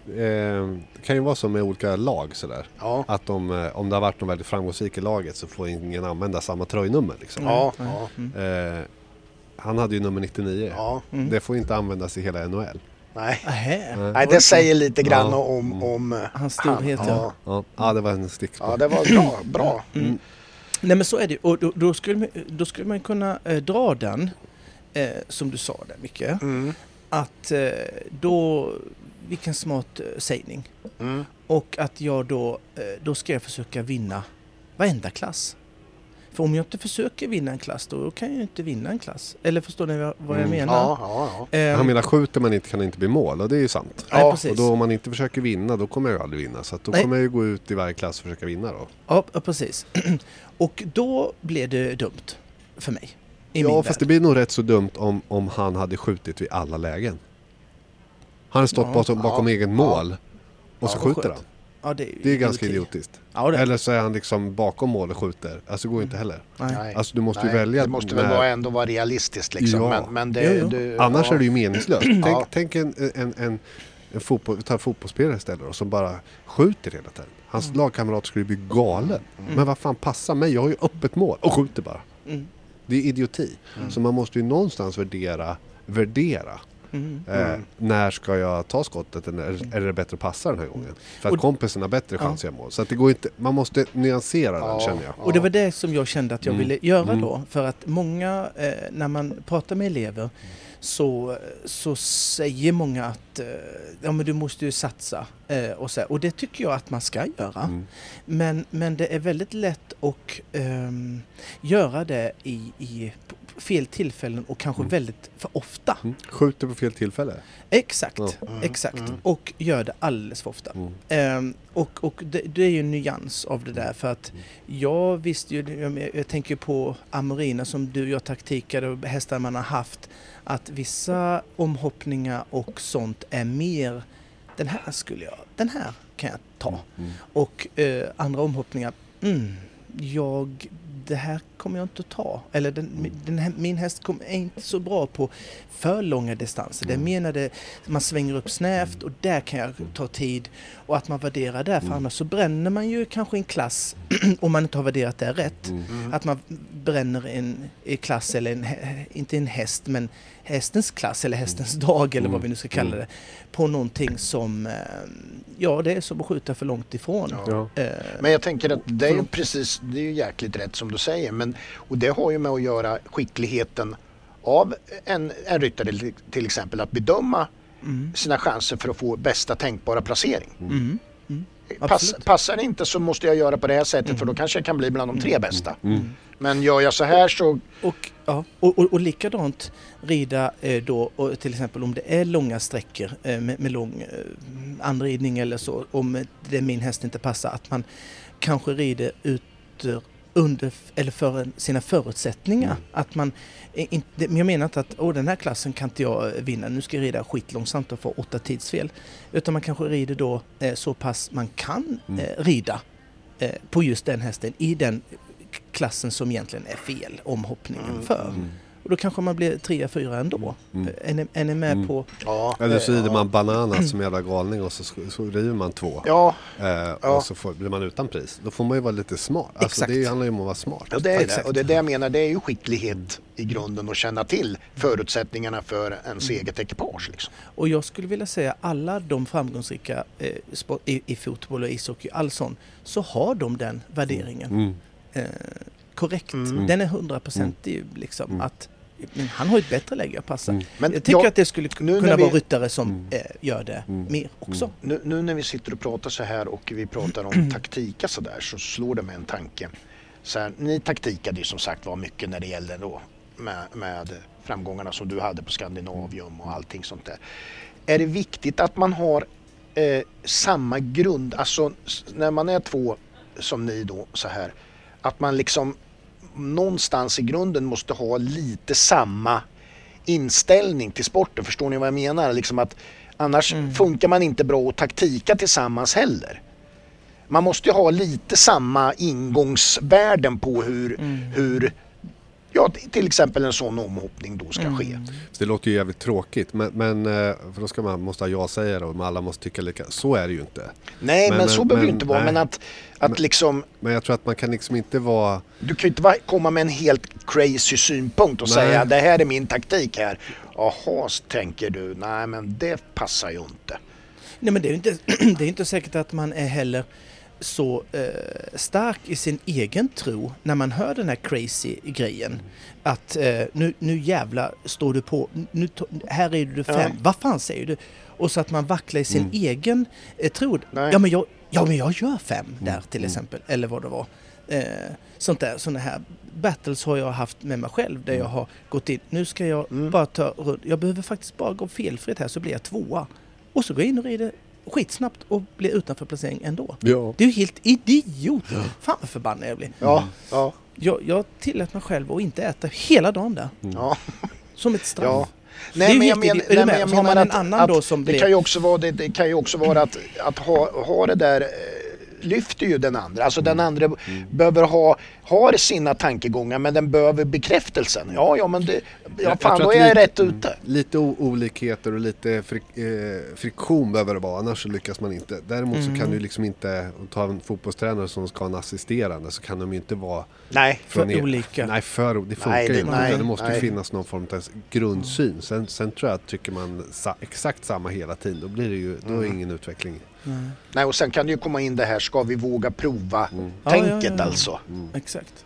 Eh, det kan ju vara så med olika lag sådär. Ja, Att de, eh, om det har varit någon väldigt framgångsrik i laget så får ingen använda samma tröjnummer. Liksom. ja, Mm. ja, Eh, han hade ju nummer 99. ja. Mm. Det får inte användas i hela NHL. Nej. Nej, det säger lite grann Ja. om, om eh, Hans storhet, han. ja. Ja. Det var en stickspår. ja, det var bra. bra. Nej men så är det och då, då, skulle, man, då skulle man kunna eh, dra den, eh, som du sa där Micke, Mm. Att eh, då, vilken smart eh, sägning. Mm. Och att jag då, eh, då ska jag försöka vinna varenda klass. För om jag inte försöker vinna en klass då kan jag ju inte vinna en klass. Eller förstår ni vad, jag Mm. menar? Ja, ja, ja. Eh, Han menar skjuter man inte kan det inte bli mål och det är ju sant. Ja, precis. Och då om man inte försöker vinna då kommer jag aldrig vinna. Så att då Nej. kommer jag ju gå ut i varje klass och försöka vinna då. Ja, ja, precis. och då blev det dumt för mig. I ja fast värld. det blir nog rätt så dumt om, om han hade skjutit vid alla lägen. Han hade stått Ja. bakom, bakom Ja. eget mål och så Ja, skjuter han. Ja, det är, ju Det är ganska idioti. idiotiskt. Ja, Eller så är han liksom bakom mål och skjuter. Alltså det går ju inte heller. nej. Alltså du måste ju Nej, välja. Det måste väl vara ändå vara realistiskt liksom. Ja. Men, men det, det, Annars ja. är det ju meningslöst. Tänk, tänk en, en, en, en fotboll, en fotbollsspelare istället då, som bara skjuter hela tiden. Hans Mm. lagkamrat skulle bli galen. Men vad fan passar mig? Jag har ju öppet mål och skjuter bara. Mm. Det är idioti. Mm. Så man måste ju någonstans värdera, värdera. Mm. Eh, Mm. när ska jag ta skottet eller är- det bättre att passa den här gången? För att Och- kompisen har bättre Ja. chans att göra mål. Så att det går inte, man måste nyansera den Ja. känner jag. Och det var det som jag kände att jag Mm. ville göra Mm. då. För att många, eh, när man pratar med elever så, så säger många att eh, ja, men du måste ju satsa. Eh, och, så, och det tycker jag att man ska göra. Mm. Men, men det är väldigt lätt att ehm, göra det i, i fel tillfällen och kanske Mm. väldigt för ofta. Mm. Skjuter på fel tillfälle. Exakt. Mm, exakt. mm. Och gör det alldeles för ofta. Mm. Ehm, och och det, det är ju en nyans av det där för att jag visste ju, jag, jag tänker på Amorina som du och jag taktikade och hästar man har haft, att vissa omhoppningar och sånt är mer, den här skulle jag, den här kan jag ta. Mm. Och eh, andra omhoppningar, mm, jag, det här kommer jag inte att ta. Eller den, den här, min häst kom, är inte så bra på för långa distanser. Det Mm. menade man svänger upp snävt och där kan jag ta tid. Och att man värderar där, för Mm. annars så bränner man ju kanske en klass om man inte har värderat det rätt. Mm. Mm. Att man bränner en, en klass eller en, inte en häst men hästens klass eller hästens dag eller vad Mm. vi nu ska kalla Mm. det. På någonting som, eh, ja det är som att skjuta för långt ifrån. Ja. Eh, Men jag tänker att det är ju precis, det är ju jäkligt rätt som du säger. Men, och det har ju med att göra skickligheten av en, en ryttare till- exempel att bedöma mm, sina chanser för att få bästa tänkbara placering. mm, mm, Pass, absolut. passar det inte så måste jag göra på det här sättet för då kanske jag kan bli bland de tre bästa. Men gör jag så här så... Och, ja, och, och, och likadant rida eh, då, och till exempel om det är långa sträckor eh, med, med lång eh, anridning eller så, om det min häst inte passar, att man kanske rider ut under eller för sina förutsättningar. Mm. Att man, inte, jag menar inte att Åh, den här klassen kan inte jag vinna, nu ska jag rida skitlångsamt och få åtta tidsfel. Utan man kanske rider då eh, så pass man kan Mm. eh, rida eh, på just den hästen i den klassen som egentligen är fel omhoppningen Mm, för. Mm. Och då kanske man blir trea, fyra ändå. Mm. Är, ni, är ni med Mm. på... Ja, Eller så rider ja. man bananas som en jävla galning och så, så river man två. Ja, Eh, Ja. Och så får, blir man utan pris. Då får man ju vara lite smart. Alltså Exakt. det handlar ju om att vara smart. ja det är det. Exakt. Och det är det jag menar, det är ju skicklighet i grunden att känna till förutsättningarna för ens eget ekipage. Liksom. Och jag skulle vilja säga alla de framgångsrika eh, sport, i, i fotboll och ishockey, all sån, så har de den värderingen. Mm. Eh, korrekt. Mm. Den är hundraprocentig liksom Mm. att men han har ju ett bättre läge att passa. Mm. Men jag tycker jag- att det skulle kunna vi- vara ryttare som Mm. eh, gör det Mm. mer också. Mm. Nu, nu när vi sitter och pratar så här och vi pratar om taktika så där så slår det mig en tanke. Så här, ni taktikade ju som sagt var mycket när det gällde då med, med framgångarna som du hade på Skandinavium och allting sånt där. är det viktigt att man har eh, samma grund, alltså när man är två som ni då så här, att man liksom någonstans i grunden måste ha lite samma inställning till sporten. Förstår ni vad jag menar? Liksom att annars Mm. funkar man inte bra att taktika tillsammans heller. Man måste ju ha lite samma ingångsvärden på hur, Mm. hur ja, till exempel en sån omhoppning då ska ske. Mm. Så det låter ju jävligt tråkigt men, men eh, för då ska man, måste ha ja-sägare och alla måste tycka lika. Så är det ju inte. Nej, men, Men- så men- behöver det inte vara. nej. Men att, att Men- liksom, Men jag tror att man kan liksom inte vara... du kan ju inte komma med en helt crazy synpunkt och Nej. säga det här är min taktik här. Jaha, så tänker du. Nej, men det passar ju inte. Nej men det är ju inte, det är inte säkert att man är heller så eh, stark i sin egen tro när man hör den här crazy grejen. Att eh, nu, nu jävla står du på, nu, här är du fem, Ja. vad fan säger du? Och så att man vacklar i sin Mm. egen eh, tro. Nej. Ja men, jag, ja men jag gör fem där Mm. till Mm. exempel, eller vad det var. Eh, sånt där, såna här battles har jag haft med mig själv där Mm. jag har gått in, nu ska jag Mm. bara ta runt, jag behöver faktiskt bara gå felfritt här så blir jag tvåa. Och så går jag in och rider skitsnabbt och blir utanför placering ändå. Ja. Det är ju helt idiot! Fan vad förbannad jag blir. Ja, ja, Jag, jag tillät mig själv att inte äta hela dagen där. ja. Som ett straff. ja. Det är ju helt men- men man menar som det blir- kan ju också vara, det, det kan ju också vara att, att ha, ha det där eh, lyfter ju den andra. Alltså den andra behöver ha, har sina tankegångar men den behöver bekräftelsen. Ja, ja men det, ja fan jag då är jag lite- rätt ute. Lite olikheter och lite frik, eh, friktion behöver det vara, annars så lyckas man inte. Däremot så Mm. kan du liksom inte, ta en fotbollstränare som ska ha en assisterande, så kan de ju inte vara Nej, För från er- olika. Nej, för, det funkar Nej, det- ju inte. det måste ju nej. finnas någon form av grundsyn. Sen, sen tror jag att tycker man sa, exakt samma hela tiden, då blir det ju då är Mm. ingen utveckling. Nej. nej och sen kan det ju komma in det här, ska vi våga prova Mm. Ja, tänket ja, ja. alltså. Mm. Exakt.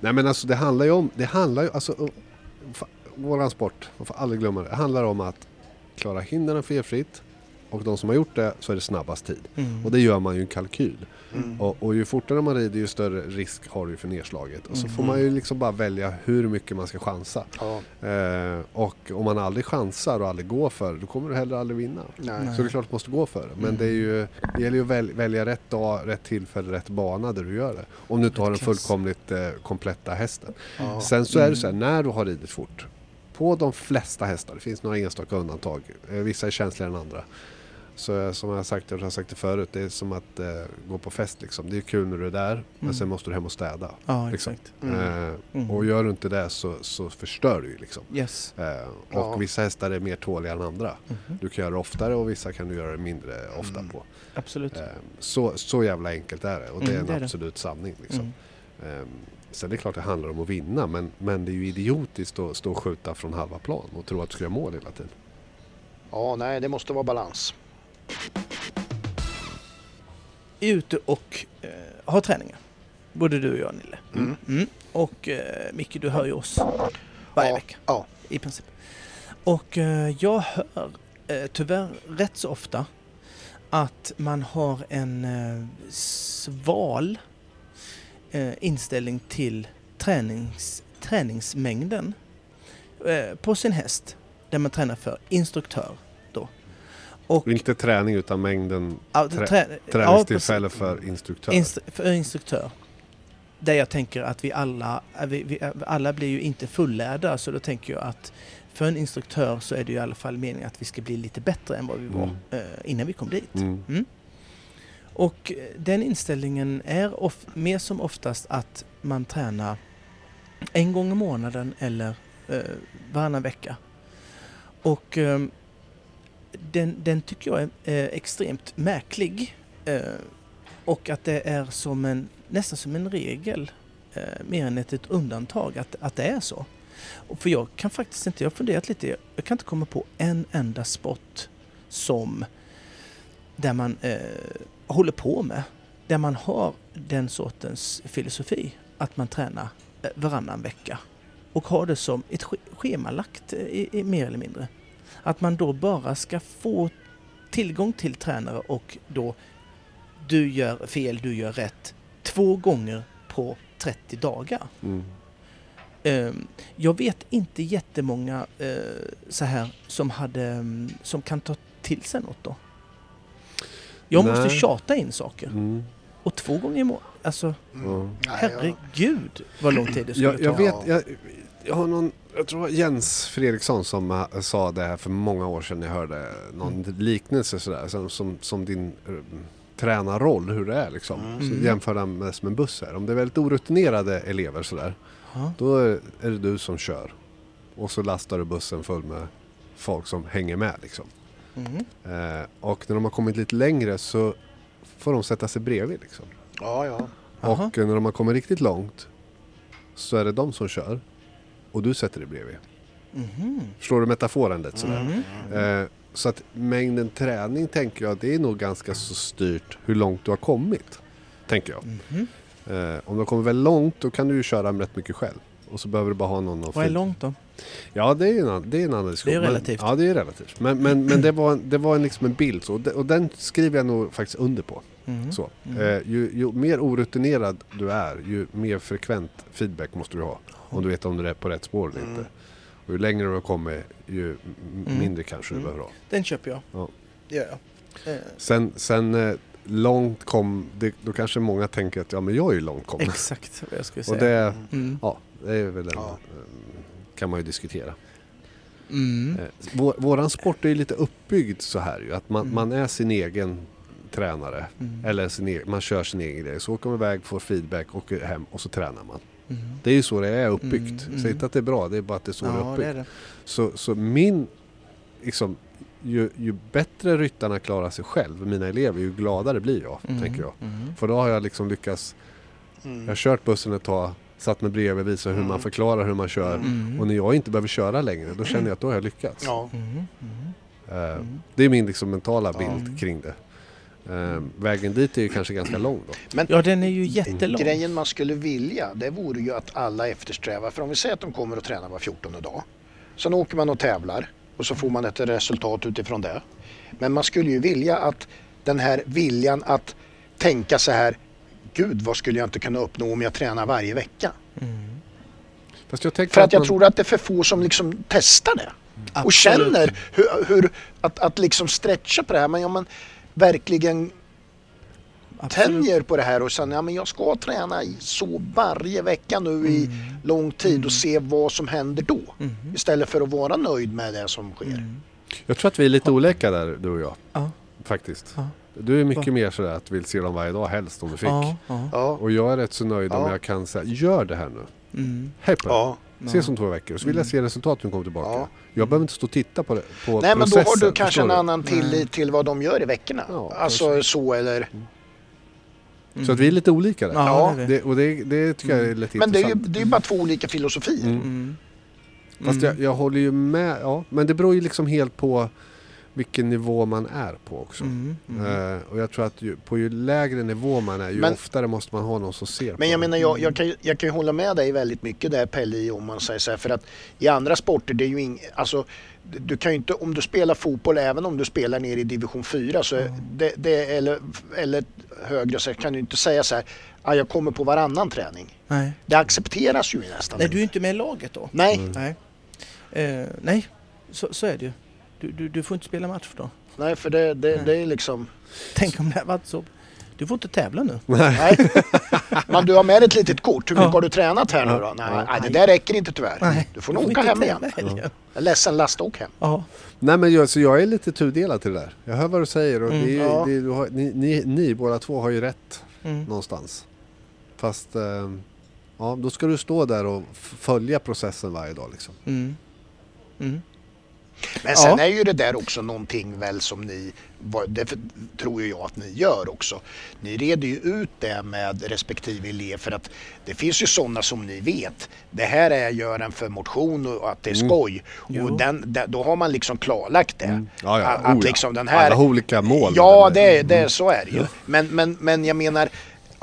Nej men alltså det handlar ju om, det handlar ju, alltså våran sport, man får aldrig glömma det, det handlar om att klara hindren felfritt och de som har gjort det så är det snabbast tid. Mm. Och det gör man ju en kalkyl. Mm. Och, och ju fortare man rider ju större risk har du för nedslaget. Och så får Mm. man ju liksom bara välja hur mycket man ska chansa. Ja, Eh, och om man aldrig chansar och aldrig går för det, då kommer du heller aldrig vinna. nej. Så det är klart att du måste gå för det. Men Mm. det, är ju, det gäller ju att väl, välja rätt dag, rätt tillfälle, rätt bana där du gör det. Om du inte har den fullkomligt eh, kompletta hästen. Ja. Sen så är det så här, Mm. när du har ridit fort. På de flesta hästar, det finns några enstaka undantag. Eh, vissa är känsligare än andra. Så eh, som jag har sagt, jag har sagt det förut, det är som att eh, gå på fest liksom. Det är kul när du är där, men Mm. sen måste du hem och städa. Ja, liksom. exakt. Mm. Eh, Mm. och gör du inte det så, så förstör du ju liksom. Yes. Eh, och Ja. vissa hästar är mer tåliga än andra. Mhm. Du kan göra det oftare och vissa kan du göra det mindre ofta Mm. på. Absolut. Eh, så, så jävla enkelt är det och det Mm, är en det är det. absolut sanning. Liksom. Mm. Eh, sen är det klart det handlar om att vinna men, men det är ju idiotiskt att stå och skjuta från halva plan och tro att du ska göra mål hela tiden. ja, nej det måste vara balans. Ute och eh, har träningar. Både du och jag Nille. Mm. Mm. Och eh, Micke, du hör ju oss varje ja, vecka Ja, i princip. Och eh, jag hör eh, tyvärr rätt så ofta att man har en eh, sval eh, inställning till tränings, träningsmängden eh, på sin häst där man tränar för instruktör. Och, Och inte träning utan mängden ja, trä- trä- ja, träningstillfälle precis. för instruktör. Inst- för instruktör. Där jag tänker att vi alla, äh, vi, vi, alla blir ju inte fullärda så då tänker jag att för en instruktör så är det ju i alla fall meningen att vi ska bli lite bättre än vad vi var Mm. eh, innan vi kom dit. Mm. Och eh, den inställningen är of, mer som oftast att man tränar en gång i månaden eller eh, varannan vecka. Och eh, den, den tycker jag är eh, extremt märklig. Eh, och att det är som en, nästan som en regel eh, mer än ett, ett undantag att, att det är så. Och för jag kan faktiskt inte, jag har funderat lite, jag kan inte komma på en enda sport som där man eh, håller på med, där man har den sortens filosofi att man tränar eh, varannan vecka och har det som ett sch- schemalagt eh, i, i, mer eller mindre. Att man då bara ska få tillgång till tränare och då du gör fel, du gör rätt två gånger på 30 dagar. Mm. Eh, jag vet inte jättemånga eh, så här som, hade, mm, som kan ta till sig något då. Jag måste Nej. tjata in saker. Mm. Och två gånger i månaden. Alltså, Mm. Herregud vad lång tid det skulle Jag, jag ta. vet, jag, jag har någon, jag tror det var Jens Fredriksson som eh, sa det här för många år sedan. Jag hörde någon Mm. liknelse sådär, som, som, som din eh, tränarroll, hur det är liksom. Så Mm. jämför den med som en buss här. Om det är väldigt orutinerade elever sådär, Ja. då är, är det du som kör. Och så lastar du bussen full med folk som hänger med liksom. Mm. Eh, och när de har kommit lite längre så får de sätta sig bredvid liksom. Ja, ja. Och eh, när de har kommit riktigt långt så är det de som kör och du sätter dig bredvid. Mhm. Förstår du metaforen lite sådär? Mm. Eh, så att mängden träning tänker jag det är nog ganska så styrt hur långt du har kommit. Tänker jag. Mhm. Eh, om du har kommit väldigt långt då kan du ju köra rätt mycket själv. Och så behöver du bara ha någon Vad är långt då? Ja det är en, annan- det är en annan diskussion. Det är Men- relativt. ja det är relativt. Men, men, men det var, en- det var en, liksom en bild så. Och de- Och den skriver jag nog faktiskt under på. Mhm. Så. Mm. Eh, ju, ju mer orutinerad du är, ju mer frekvent feedback måste du ha. Om du vet om du är på rätt spår eller Mm. inte. Och ju längre du har kommit, ju Mm. mindre kanske du Mm. behöver ha. Den köper jag. Ja. Det gör jag. Eh, Sen, sen eh, långt kom, det, då kanske många tänker att ja men jag är ju långt kommen. exakt vad jag skulle Och säga. det, Mm. ja, det är väl en, Ja. eh, kan man ju diskutera. Mm. Vår, våran sport är ju lite uppbyggd så här ju. Att man, Mm. man är sin egen tränare. Mm. Eller sin egen, man kör sin egen grej. Så åker man iväg, får feedback, åker hem och så tränar man. Mm. Det är ju så det är uppbyggt. Mm, mm. Säg inte att det är bra, det är bara att det är så det är Ja, uppbyggt. det är det. Så, så min, liksom, ju, ju bättre ryttarna klarar sig själv, mina elever, ju gladare blir jag, Mm. tänker jag. Mm. För då har jag liksom lyckats, Mm. jag har kört bussen ett tag, satt mig bredvid, visat hur Mm. man förklarar hur man kör. Mm. Och när jag inte behöver köra längre, då känner jag att då har jag lyckats. Ja. Mm. Mm. Eh, Mm. Det är min liksom mentala Ja. bild kring det. Eh, vägen dit är ju kanske ganska lång då. Men Ja, den är ju jättelång. grejen man skulle vilja, det vore ju att alla eftersträvar. För om vi säger att de kommer att träna var 14 dag. Sen åker man och tävlar och så får man ett resultat utifrån det. Men man skulle ju vilja att den här viljan att tänka så här. Gud, vad skulle jag inte kunna uppnå om jag tränar varje vecka? Mm. Fast jag tänker För att jag man- tror att det är för få som liksom testar det. Och Absolut. känner hur, hur att, att liksom stretcha på det här. Men om man verkligen Absolut. tänjer på det här och sen ja, men jag ska träna i så varje vecka nu i Mm. lång tid och se vad som händer då. Mm. Istället för att vara nöjd med det som sker. Mm. Jag tror att vi är lite olika där, du och jag. Ja. Faktiskt. Ja. Du är mycket Va? mer sådär att du vill se dem varje dag helst om du fick. Ja, ja. Ja, Och jag är rätt så nöjd om Ja. jag kan säga, gör det här nu. Mm. Hej på dig. Ses om två veckor. Så vill jag Mm. se resultat när du kommer tillbaka. Ja. Jag behöver inte stå och titta på, det, på Nej men då processen. har du kanske en du? annan tillit Nej. till vad de gör i veckorna. Ja, alltså kanske. så eller... Så att vi är lite olika där. Ja, det är det. Det, och det, det tycker jag är lite Men det är ju intressant. det är ju bara två olika filosofier. Mm. Mm. Fast Mm. jag, jag håller ju med. Ja, men det beror ju liksom helt på vilken nivå man är på också. Mm. Mm. Eh, och jag tror att ju, på ju lägre nivå man är, ju Men- oftare måste man ha någon som ser på Men jag en. menar, jag, jag, kan, ju- jag kan ju hålla med dig väldigt mycket där Pelle om man säger så här. För att i andra sporter, det är ju ing, alltså, du kan ju inte, om du spelar fotboll, även om du spelar ner i division 4 så är det, det, eller, eller högre så kan du inte säga så här, ah, jag kommer på varannan träning. Nej. Det accepteras ju nästan Nej, du är inte med i laget då? Nej, Mm. Nej. Eh, nej, så, så är det ju. Du, du, du får inte spela match då. nej för det, det, Nej. det är liksom... Tänk om det hade varit så. Du får inte tävla nu. Nej. Men du har med ett litet kort. Hur mycket Ja. har du tränat här nu då? Nej, nej, det där räcker inte tyvärr. Nej. Du får nog åka hem igen. Jag är ledsen, lasta och hem. Ja. Nej men jag, så jag är lite tudelad till det där. Jag hör vad du säger och Mm, det ja. det har, ni, ni, ni båda två har ju rätt Mm. någonstans. Fast eh, ja, då ska du stå där och följa processen varje dag liksom. Mm. Mm. Men sen Ja. är ju det där också någonting väl som ni, det tror ju jag att ni gör också. Ni reder ju ut det med respektive elev för att det finns ju sådana som ni vet. Det här är gör en för motion och att det är Mm. skoj. Jo. Och den, då har man liksom klarlagt det. Mm. Ja, ja. Att, Oh, liksom den här... Alla olika mål. Ja, det, det, Mm. så är det ju. Men, men, men jag menar,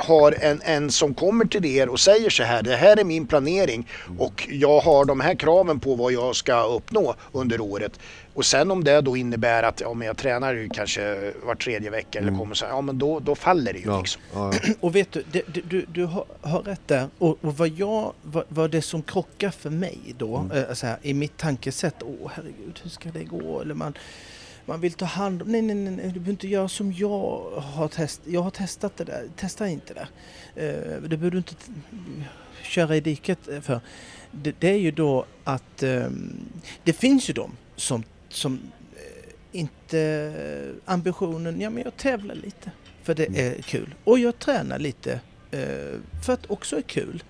har en, en som kommer till er och säger så här, det här är min planering och jag har de här kraven på vad jag ska uppnå under året. Och sen om det då innebär att ja, men jag tränar ju kanske var tredje vecka eller kommer så här, ja men då, då faller det ju Ja, liksom. ja, ja. Och vet du, det, du, du, du har, har rätt där. Och, och vad, jag, vad, vad det som krockar för mig då, Mm. eh, så här, i mitt tankesätt, åh herregud, hur ska det gå? Eller man, man vill ta hand om, nej, nej, nej, du behöver inte göra som jag har testat. Jag har testat det där, testa inte det. Eh, det behöver du inte köra i diket eh, för. Det, det är ju då att ehm, det finns ju de som, som eh, inte ambitionen, ja men jag tävlar lite för det Mm. är kul. Och jag tränar lite för att också är kul.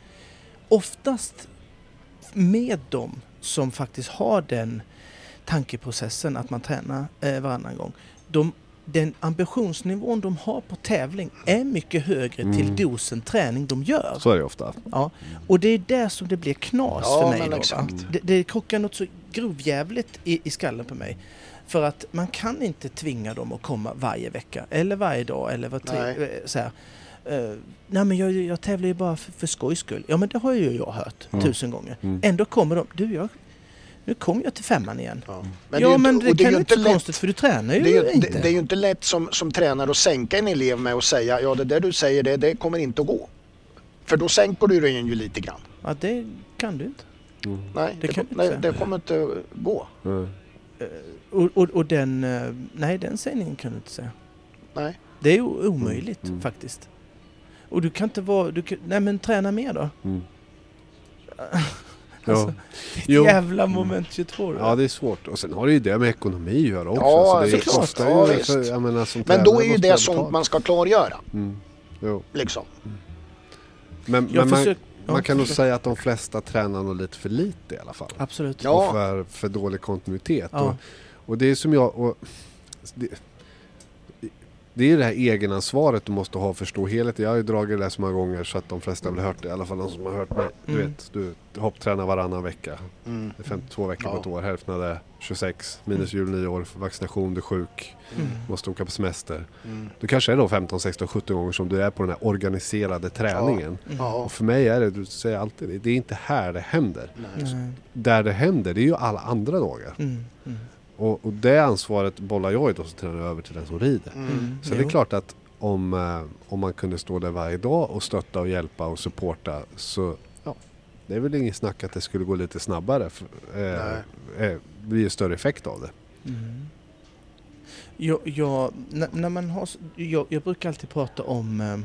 Oftast med dem som faktiskt har den tankeprocessen att man tränar eh, varannan gång. De, den ambitionsnivån de har på tävling är mycket högre Mm. till dosen träning de gör. Så är det ofta. Ja. Och det är där som det blir knas Ja, för mig. men Då, exakt. Det, det krockar något så grovjävligt i, i skallen på mig. För att man kan inte tvinga dem att komma varje vecka eller varje dag eller var tre, Nej. eh, så här. Eh, nej men jag, jag tävlar ju bara för, för skojs skull. Ja men det har ju jag hört Ja. tusen gånger. Mm. Ändå kommer de, du jag, nu kommer jag till femman igen. Ja. ja är ju men inte- det är kan ju inte lätt- konstigt för du tränar ju Det är ju, inte. det, det är ju inte lätt som, som tränare att sänka en elev med att säga ja det där du säger det, det kommer inte att gå. För då sänker du den ju lite grann. Ja det kan du inte. Mm. Nej, Det det, kan du nej, inte det kommer inte att gå. Mm. Och, och, och den, eh, nej den sägningen kan du inte säga. Nej. Det är ju omöjligt Mm, mm. faktiskt. Och du kan inte vara, du kan, nej men träna mer då. Mm. Alltså, Jo. jävla moment 22 då. ja, det är svårt. Och sen har det ju det med ekonomi att göra också. Ja, så det är såklart. kostar Ja, ju, visst. för, jag menar, som Men då är ju det sånt man ska klargöra. Mm. Jo. Liksom. Men, Jag men man, försöker- ja, man kan nog försök. säga att de flesta tränar nog lite för lite i alla fall. Absolut. Ja. Och för, för dålig kontinuitet. Ja. Och, och det är som jag... Och, det, det är ju det här egenansvaret du måste ha för att förstå helheten. Jag har ju dragit det där så många gånger så att de flesta har väl hört det. I alla fall de som har hört mig. Du Mm. vet, du hopptränar varannan vecka. Mm. Det är 52 veckor på Ja. ett år. Hälften av det 26. Minus jul, nio år. Vaccination, du är sjuk. Mm. Måste åka på semester. Mm. Du kanske är då 15, 16, 17 gånger som du är på den här organiserade träningen. Mm. Ja. Och för mig är det, du säger alltid det, det är inte här det händer. Där det händer, det är ju alla andra dagar. Och, och det ansvaret bollar jag ju då som tränare över till den som rider. Mm. Mm. Så det är Jo. klart att om, eh, om man kunde stå där varje dag och stötta och hjälpa och supporta så ja, det är väl ingen snack att det skulle gå lite snabbare. För, eh, eh, det blir ju större effekt av det. Mm. Jag, jag, när, när man har, jag, jag brukar alltid prata om eh,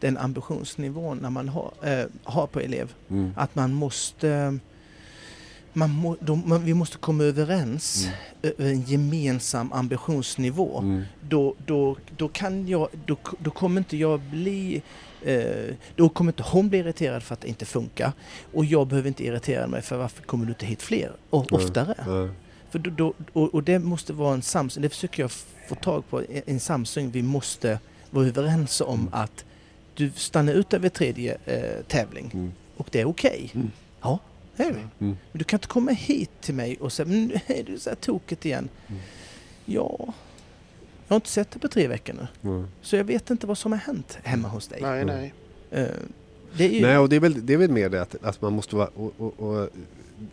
den ambitionsnivån när man har, eh, har på elev. Mm. Att man måste... Man må, de, man, vi måste komma överens Mm. över en gemensam ambitionsnivå. Mm. Då, då, då, kan jag, då, då kommer inte jag bli... Eh, då kommer inte hon bli irriterad för att det inte funkar. Och jag behöver inte irritera mig för varför kommer du inte hit fler och Nej. oftare. För då, då, och, och det måste vara en samsyn, det försöker jag få tag på, en en samsyn. Vi måste vara överens om Mm. att du stannar ut över tredje eh, tävling Mm. och det är okej. Mm. Ja, det. Mm. Mm. Men du kan inte komma hit till mig och säga, men nu är du så här tokigt igen. Mm. Ja, jag har inte sett det på tre veckor nu. Mm. Så jag vet inte vad som har hänt hemma hos dig. Nej, Mm. nej. Eh, det är ju... Nej, och det är, väl, det är väl mer det att, att man måste vara... Och, och, och,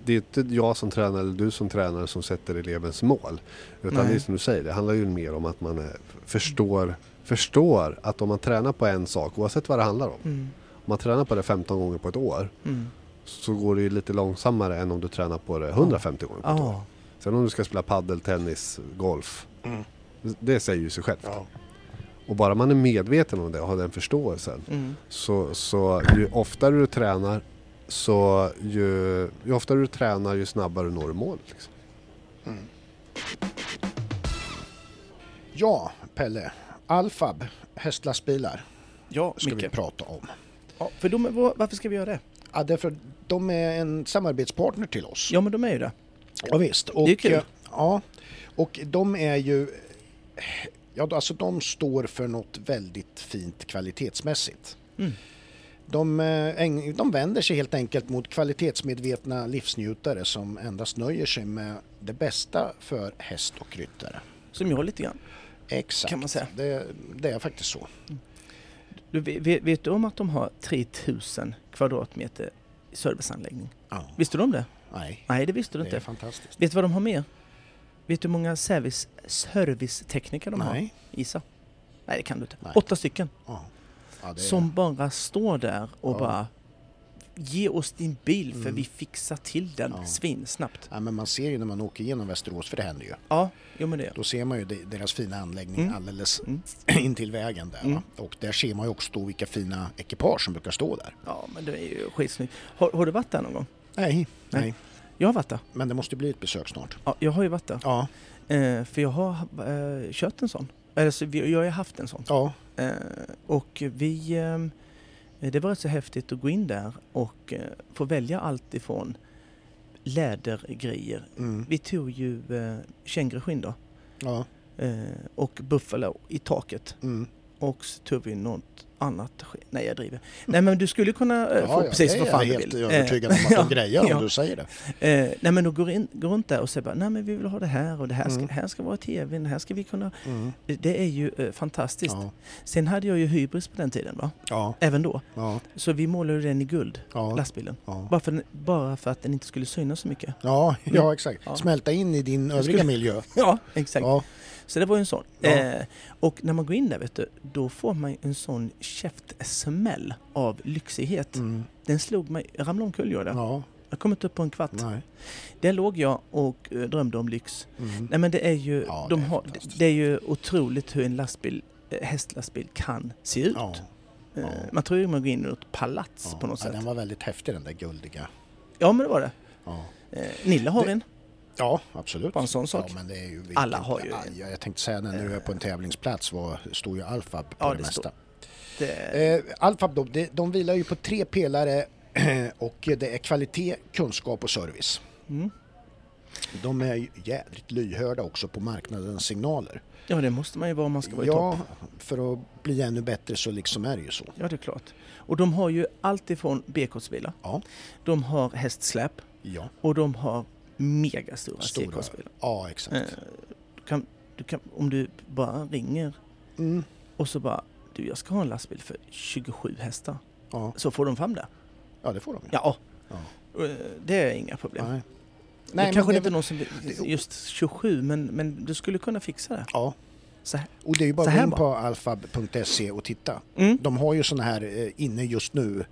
det är inte jag som tränare eller du som tränare som sätter elevens mål. Utan Nej. det är som du säger, det handlar ju mer om att man eh, förstår, förstår att om man tränar på en sak, oavsett vad det handlar om. Mm, Om man tränar på det 15 gånger på ett år mm. Så går det ju lite långsammare än om du tränar på det 150 gånger på ett år. Sen om du ska spela paddel, tennis, golf. Mm. Det säger ju sig självt. Ja. Och bara man är medveten om det och har den förståelsen mm, så, så ju oftare du tränar så ju, ju oftare du tränar ju snabbare når du målet. Liksom. Mm. Ja, Pelle. Alfab, hästlastbilar, ja ska vi Micke. prata om. Ja, för de, varför ska vi göra det? Ja, därför de är en samarbetspartner till oss. Ja, men de är ju det. Ja, visst. Och, Det är kul. eh, Ja, och de är ju... Ja, alltså de står för något väldigt fint kvalitetsmässigt. Mm. De, eh, de vänder sig helt enkelt mot kvalitetsmedvetna livsnjutare som endast nöjer sig med det bästa för häst och ryttare. Som jag lite grann. Exakt. Kan man säga. Det, det är faktiskt så. Du, vet, vet du om att de har 3000 kvadratmeter serviceanläggning? Ja. Visste du om det? Nej, Nej, det visste du det är inte. fantastiskt. Vet du vad de har mer? Vet du hur många service, servicetekniker de har? Nej. Gissa. Nej, det kan du inte. Nej. Åtta stycken. Ja. Ja, det är- Som bara står där och bara Ge oss din bil för Mm. vi fixar till den Ja. svinsnabbt. Ja, men man ser ju när man åker igenom Västerås, för det händer ju. Ja, jo men det. Då ser man ju de- deras fina anläggning Mm. alldeles Mm. in till vägen där. Mm. Och där ser man ju också då vilka fina ekipage som brukar stå där. Ja, men det är ju skitsnyggt. Har, har du varit där någon gång? Nej, Nej. nej. Jag har varit där. Men det måste bli ett besök snart. Ja, jag har ju varit där. Ja, Eh, för jag har eh, kört en sån. Eller så, vi- jag har ju haft en sån. ja, Eh, och vi... Eh, det var rätt så häftigt att gå in där och eh, få välja allt ifrån lädergrejer. mm, Vi tog ju eh, känguruskinn då. ja, Eh, och buffalo i taket. mm. Och så tog vi något annat. Nej, jag driver. Nej, men du skulle kunna eh, ja, få ja, precis vad är fan jag du helt vill. övertygad Eh, om att ja, de grejer om ja. du säger det. Eh, nej men då går, in, går runt där och säger bara, nej men vi vill ha det här och det här ska, Mm. här ska vara tvn, här ska vi kunna... Mm. Det är ju eh, fantastiskt. Ja, Sen hade jag ju hybris på den tiden va? ja, Även då. ja, Så vi målade den i guld, ja, lastbilen. ja. Bara för, bara för att den inte skulle synas så mycket. Ja, ja, exakt. Ja. Smälta in i din övriga skulle- miljö. Ja, exakt. Så det var ju en sån. Ja. Eh, och när man går in där vet du, då får man en sån käftsmäll av lyxighet. mm. Den slog mig, jag ramlade omkull jag där. ja, Jag kom inte upp på en kvart. nej. Där låg jag och eh, drömde om lyx. Mm. Nej men det är ju, Ja, de det är har, det är ju otroligt hur en lastbil, eh, hästlastbil kan se ut. Ja, Eh, ja. Man tror ju man går in i något palats på något sätt. den var väldigt häftig den där guldiga. Ja men det var det. Nilla har Det- en, Ja, absolut. bara en sån sak. Ja, det ju Alla har ju ja. Jag, jag tänkte säga när du är på en tävlingsplats var, står ju Alfab på Ja, det det mesta. Det, Eh, Alfab de, de vilar ju på tre pelare och det är kvalitet, kunskap och service. mm. De är jädrigt lyhörda också på marknadens signaler. Ja det måste man ju vara om man ska vara i Ja, topp. för att bli ännu bättre så liksom är det ju så. Ja det är klart. Och de har ju allt ifrån B-kortsbilar, Ja, de har hästsläp ja, och de har megastora Stora. C-kortsbilar. ja exakt. Eh, du kan, du kan, om du bara ringer Mm, och så bara du jag ska ha en lastbil för 27 hästar. ja, Så får de fram det. ja, det får de. Ja, Ja. eh, det är inga problem. Nej. det Nej, kanske men inte det är någon som just 27 men, men du skulle kunna fixa det. Ja, Så här. och det är ju bara att gå in på alfab.se och titta. Mm. De har ju sådana här eh, inne just nu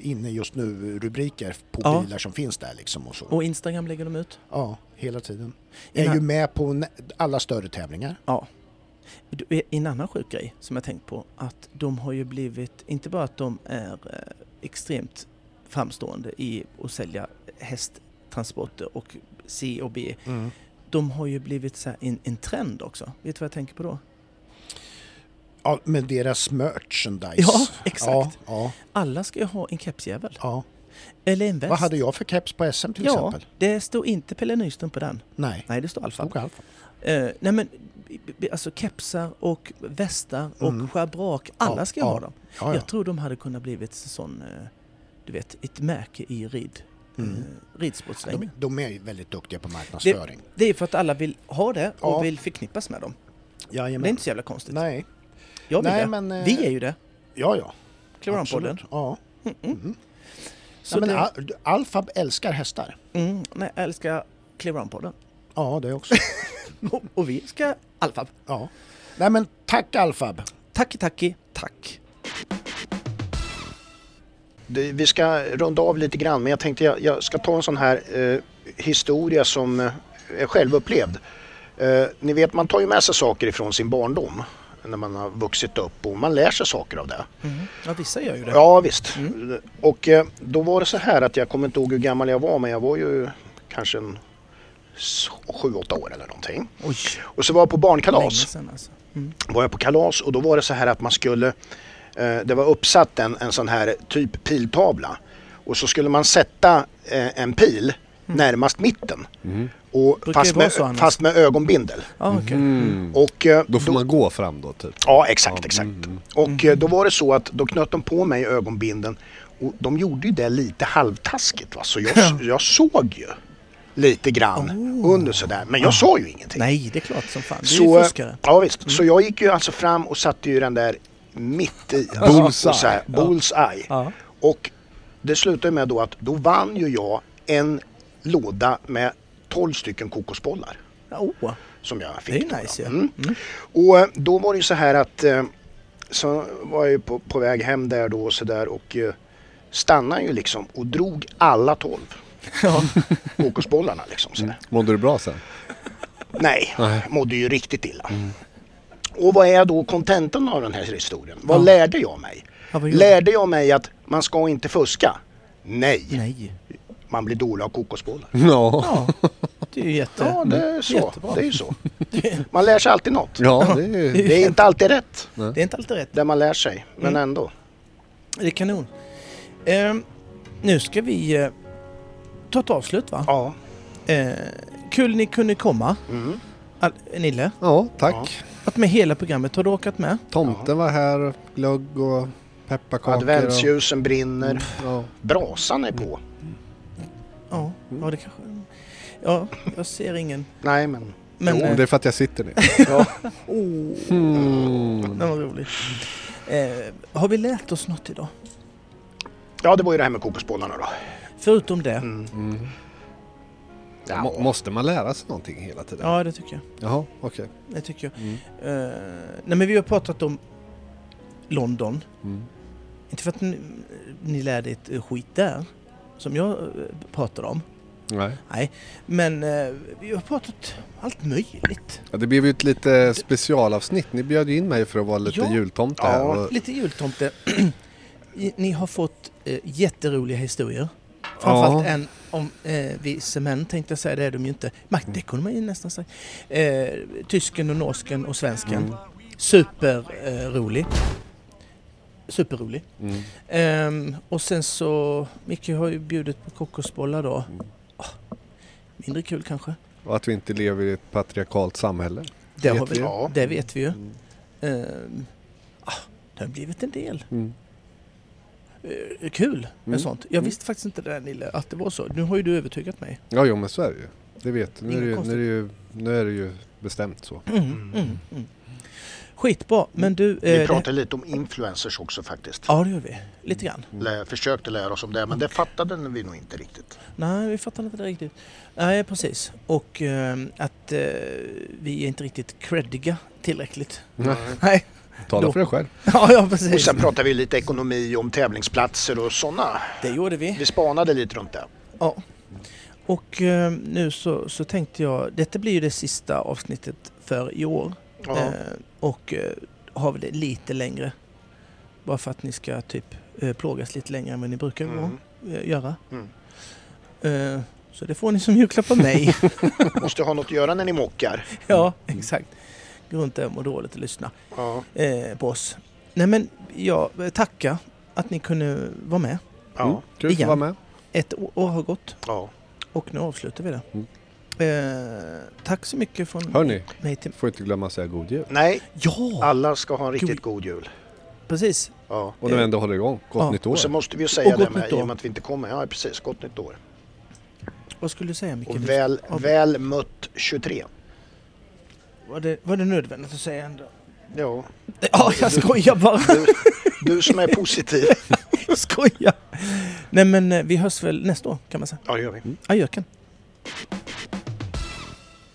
inne just nu rubriker på Ja. bilar som finns där liksom och så. Och Instagram lägger de ut. Ja, hela tiden. Jag är Innan- ju med på alla större tävlingar. Ja. Eh, En annan sjuk grej som jag tänkt på att de har ju blivit, inte bara att de är eh, extremt framstående i att sälja hästtransporter och C och B. De har ju blivit så här en, en trend också. Vet du vad jag tänker på då? Ja, med deras merchandise. Ja, exakt. Ja, ja, Alla ska ju ha en kepsjävel. ja. Eller en väst. Vad hade jag för keps på SM till ja, exempel? det står inte Pelle Nyström på den. Nej, Nej, det står Alfa. stod Alfa. Eh, nej men, alltså kepsar och västar och Mm. schabrak, alla ska ja. ha dem. Ja, ja. Jag tror de hade kunnat blivit sån, eh, du vet, ett märke i rid, Mm. eh, ridsportsvängen. De, de är ju väldigt duktiga på marknadsföring. Det är för att alla vill ha det och vill förknippas med dem. Jajamän. Det är inte så jävla konstigt. Nej, Jag vill Nej, det. men, eh, Vi är ju det. ja ja. Clearon-podden. Absolut. Ja. Mm, mm. Mm. Så Nej, men det, Al- Alfab älskar hästar. mm, nej, jag älskar Clearon-podden. Ja, det också. och, och vi ska Alfab. ja. Nej men tack Alfab. Tacki tacki, tack. Det, vi ska runda av lite grann men jag tänkte jag, jag ska ta en sån här eh, historia som eh, är självupplevd. Eh, ni vet man tar ju med sig saker ifrån sin barndom när man har vuxit upp och man lär sig saker av det. Mm. Ja, vissa gör ju det. Ja visst. Mm. Och eh, då var det så här att jag kommer inte ihåg hur gammal jag var men jag var ju kanske en s- sju, åtta år eller någonting. Oj, Och så var jag på barnkalas. sedan alltså. Mm. var jag på kalas och då var det så här att man skulle, eh, det var uppsatt en, en sån här typ piltavla och så skulle man sätta eh, en pil närmast mitten. Mm. Brukar fast, med, så fast med ögonbindel. Ja, okej. Mm. Och, eh, Då får man gå fram då typ. Ja exakt, exakt. mm. Och eh, då var det så att då knöt de på mig ögonbinden och de gjorde ju det lite halvtaskigt va? så jag, jag såg ju lite grann Oh. under sådär men jag sa ju ingenting. Nej, det är klart som fan. Du är Så, ju eh, fuskare. ja, visst. så jag gick ju alltså fram och satte ju den där mitt i. Bullseye. Och så här, bullseye. Ja. Och det slutade med då att då vann ju jag en låda med 12 stycken kokosbollar. Oh, Som jag det fick. är ju då. nice ju. Mm. Mm. Och eh, då var det ju så här att eh, så var jag ju på, på väg hem där då och så där och eh, stannade ju liksom och drog alla 12 Ja. kokosbollarna liksom. Så där. Mådde du bra sen? Nej, Nej. mådde ju riktigt illa. Och vad är då kontentan av den här historien? Vad Ja. lärde jag mig? Ja, Lärde jag mig att man ska inte fuska? Nej? Nej. Man blir dålig av kokosbollar. Ja. Ja, det är ju jätte... Ja, det är så. Jättebra. Det är ju så. Man lär sig alltid något. Ja, det är Det är inte alltid rätt, Det är inte alltid rätt. det man lär sig. Men Mm. ändå. Det är kanon. Ehm, nu ska vi eh, ta ett avslut va? Ja. Eh, kul ni kunde komma. Mm. All, Nille, Ja, tack. att med hela programmet har du åkat med? Tomten var här, glögg och pepparkakor. Adventsljusen brinner. Och, ja. Brasan är på. Ja, ja det kanske... Ja, jag ser ingen. Nej men. Men... Jo, eh, Det är för att jag sitter ner. Ja. oh, Mm. det var roligt. Eh, har vi lärt oss något idag? ja, det var ju det här med kokosbollarna då. Förutom det? Mm. Mm. Ja. Må- Måste man lära sig någonting hela tiden? Ja, det tycker jag. Jaha, okej. Det tycker jag. Mm. Eh, nej, men vi har pratat om London. Mm. Inte för att ni, ni lärde ett skit där, som jag eh, pratade om. Nej. Nej, men eh, vi har pratat allt möjligt. Ja, det blev ju ett lite specialavsnitt. Ni bjöd ju in mig för att vara lite Ja. jultomte Ja. här. Och, Lite jultomte. Ni har fått eh, jätteroliga historier. Framförallt Ja. en om eh, vise män tänkte jag säga, det är de ju inte. Ju nästan säga. Eh, tysken och norsken och svensken. Mm. Superrolig. Eh. Superrolig. mm. Ehm, och sen så, Micke har ju bjudit på kokosbollar då. Mm. Ah, mindre kul kanske. och att vi inte lever i ett patriarkalt samhälle. Det, Vet har vi, vi. Ja. det vet vi ju. Mm. Ehm, ah, det har blivit en del. Mm. Eh, kul med Mm. sånt. Jag Mm. visste faktiskt inte det där Nille, att det var så. Nu har ju du övertygat mig. Ja, jo, men så är det ju. Det vet du. Nu nu är det, ju, nu är det ju bestämt så. Mm, mm, mm. Skitbra, men du... Vi eh, pratade lite om influencers också faktiskt. Ja, det gör vi. Lite grann. Lä, försökte lära oss om det men det fattade vi nog inte riktigt. Nej, vi fattar inte det riktigt. Nej, precis. Och eh, att eh, vi är inte riktigt creddiga tillräckligt. Nej. Nej. Tala Då- för dig själv. Ja, ja Och precis. sen pratade vi lite ekonomi om tävlingsplatser och sådana. Det gjorde vi. Vi spanade lite runt det. Ja. Och eh, nu så, så tänkte jag, detta blir ju det sista avsnittet för i år. Eh, och eh, har det lite längre. Bara för att ni ska typ eh, plågas lite längre än vad ni brukar Mm. eh, göra. Mm. Eh, så det får ni som julklapp av mig. Måste ha något att göra när ni mockar. ja, exakt. Gå runt där och må dåligt och lyssna Ja. eh, på oss. Nej men jag tackar att ni kunde vara med. Ja. Mm. Kul att vara med. Ett år har gått ja. och nu avslutar vi det. Mm. Eh, tack så mycket från Hörni, mig till... får inte glömma att säga god jul. Nej, Ja, alla ska ha en riktigt god jul. precis. Ja. Och när vi ändå håller igång, gott Ja. nytt år. Och så måste vi ju säga det med, i och med att vi inte kommer. Ja precis, gott nytt år. Vad skulle du säga Micke? Och väl, väl mött 23. Var det, var det nödvändigt att säga ändå? Ja, Ja, jag skojar bara. du, du som är positiv. Jag skojar. Nej men eh, vi hörs väl nästa år kan man säga. Ja det gör vi. Adjöken.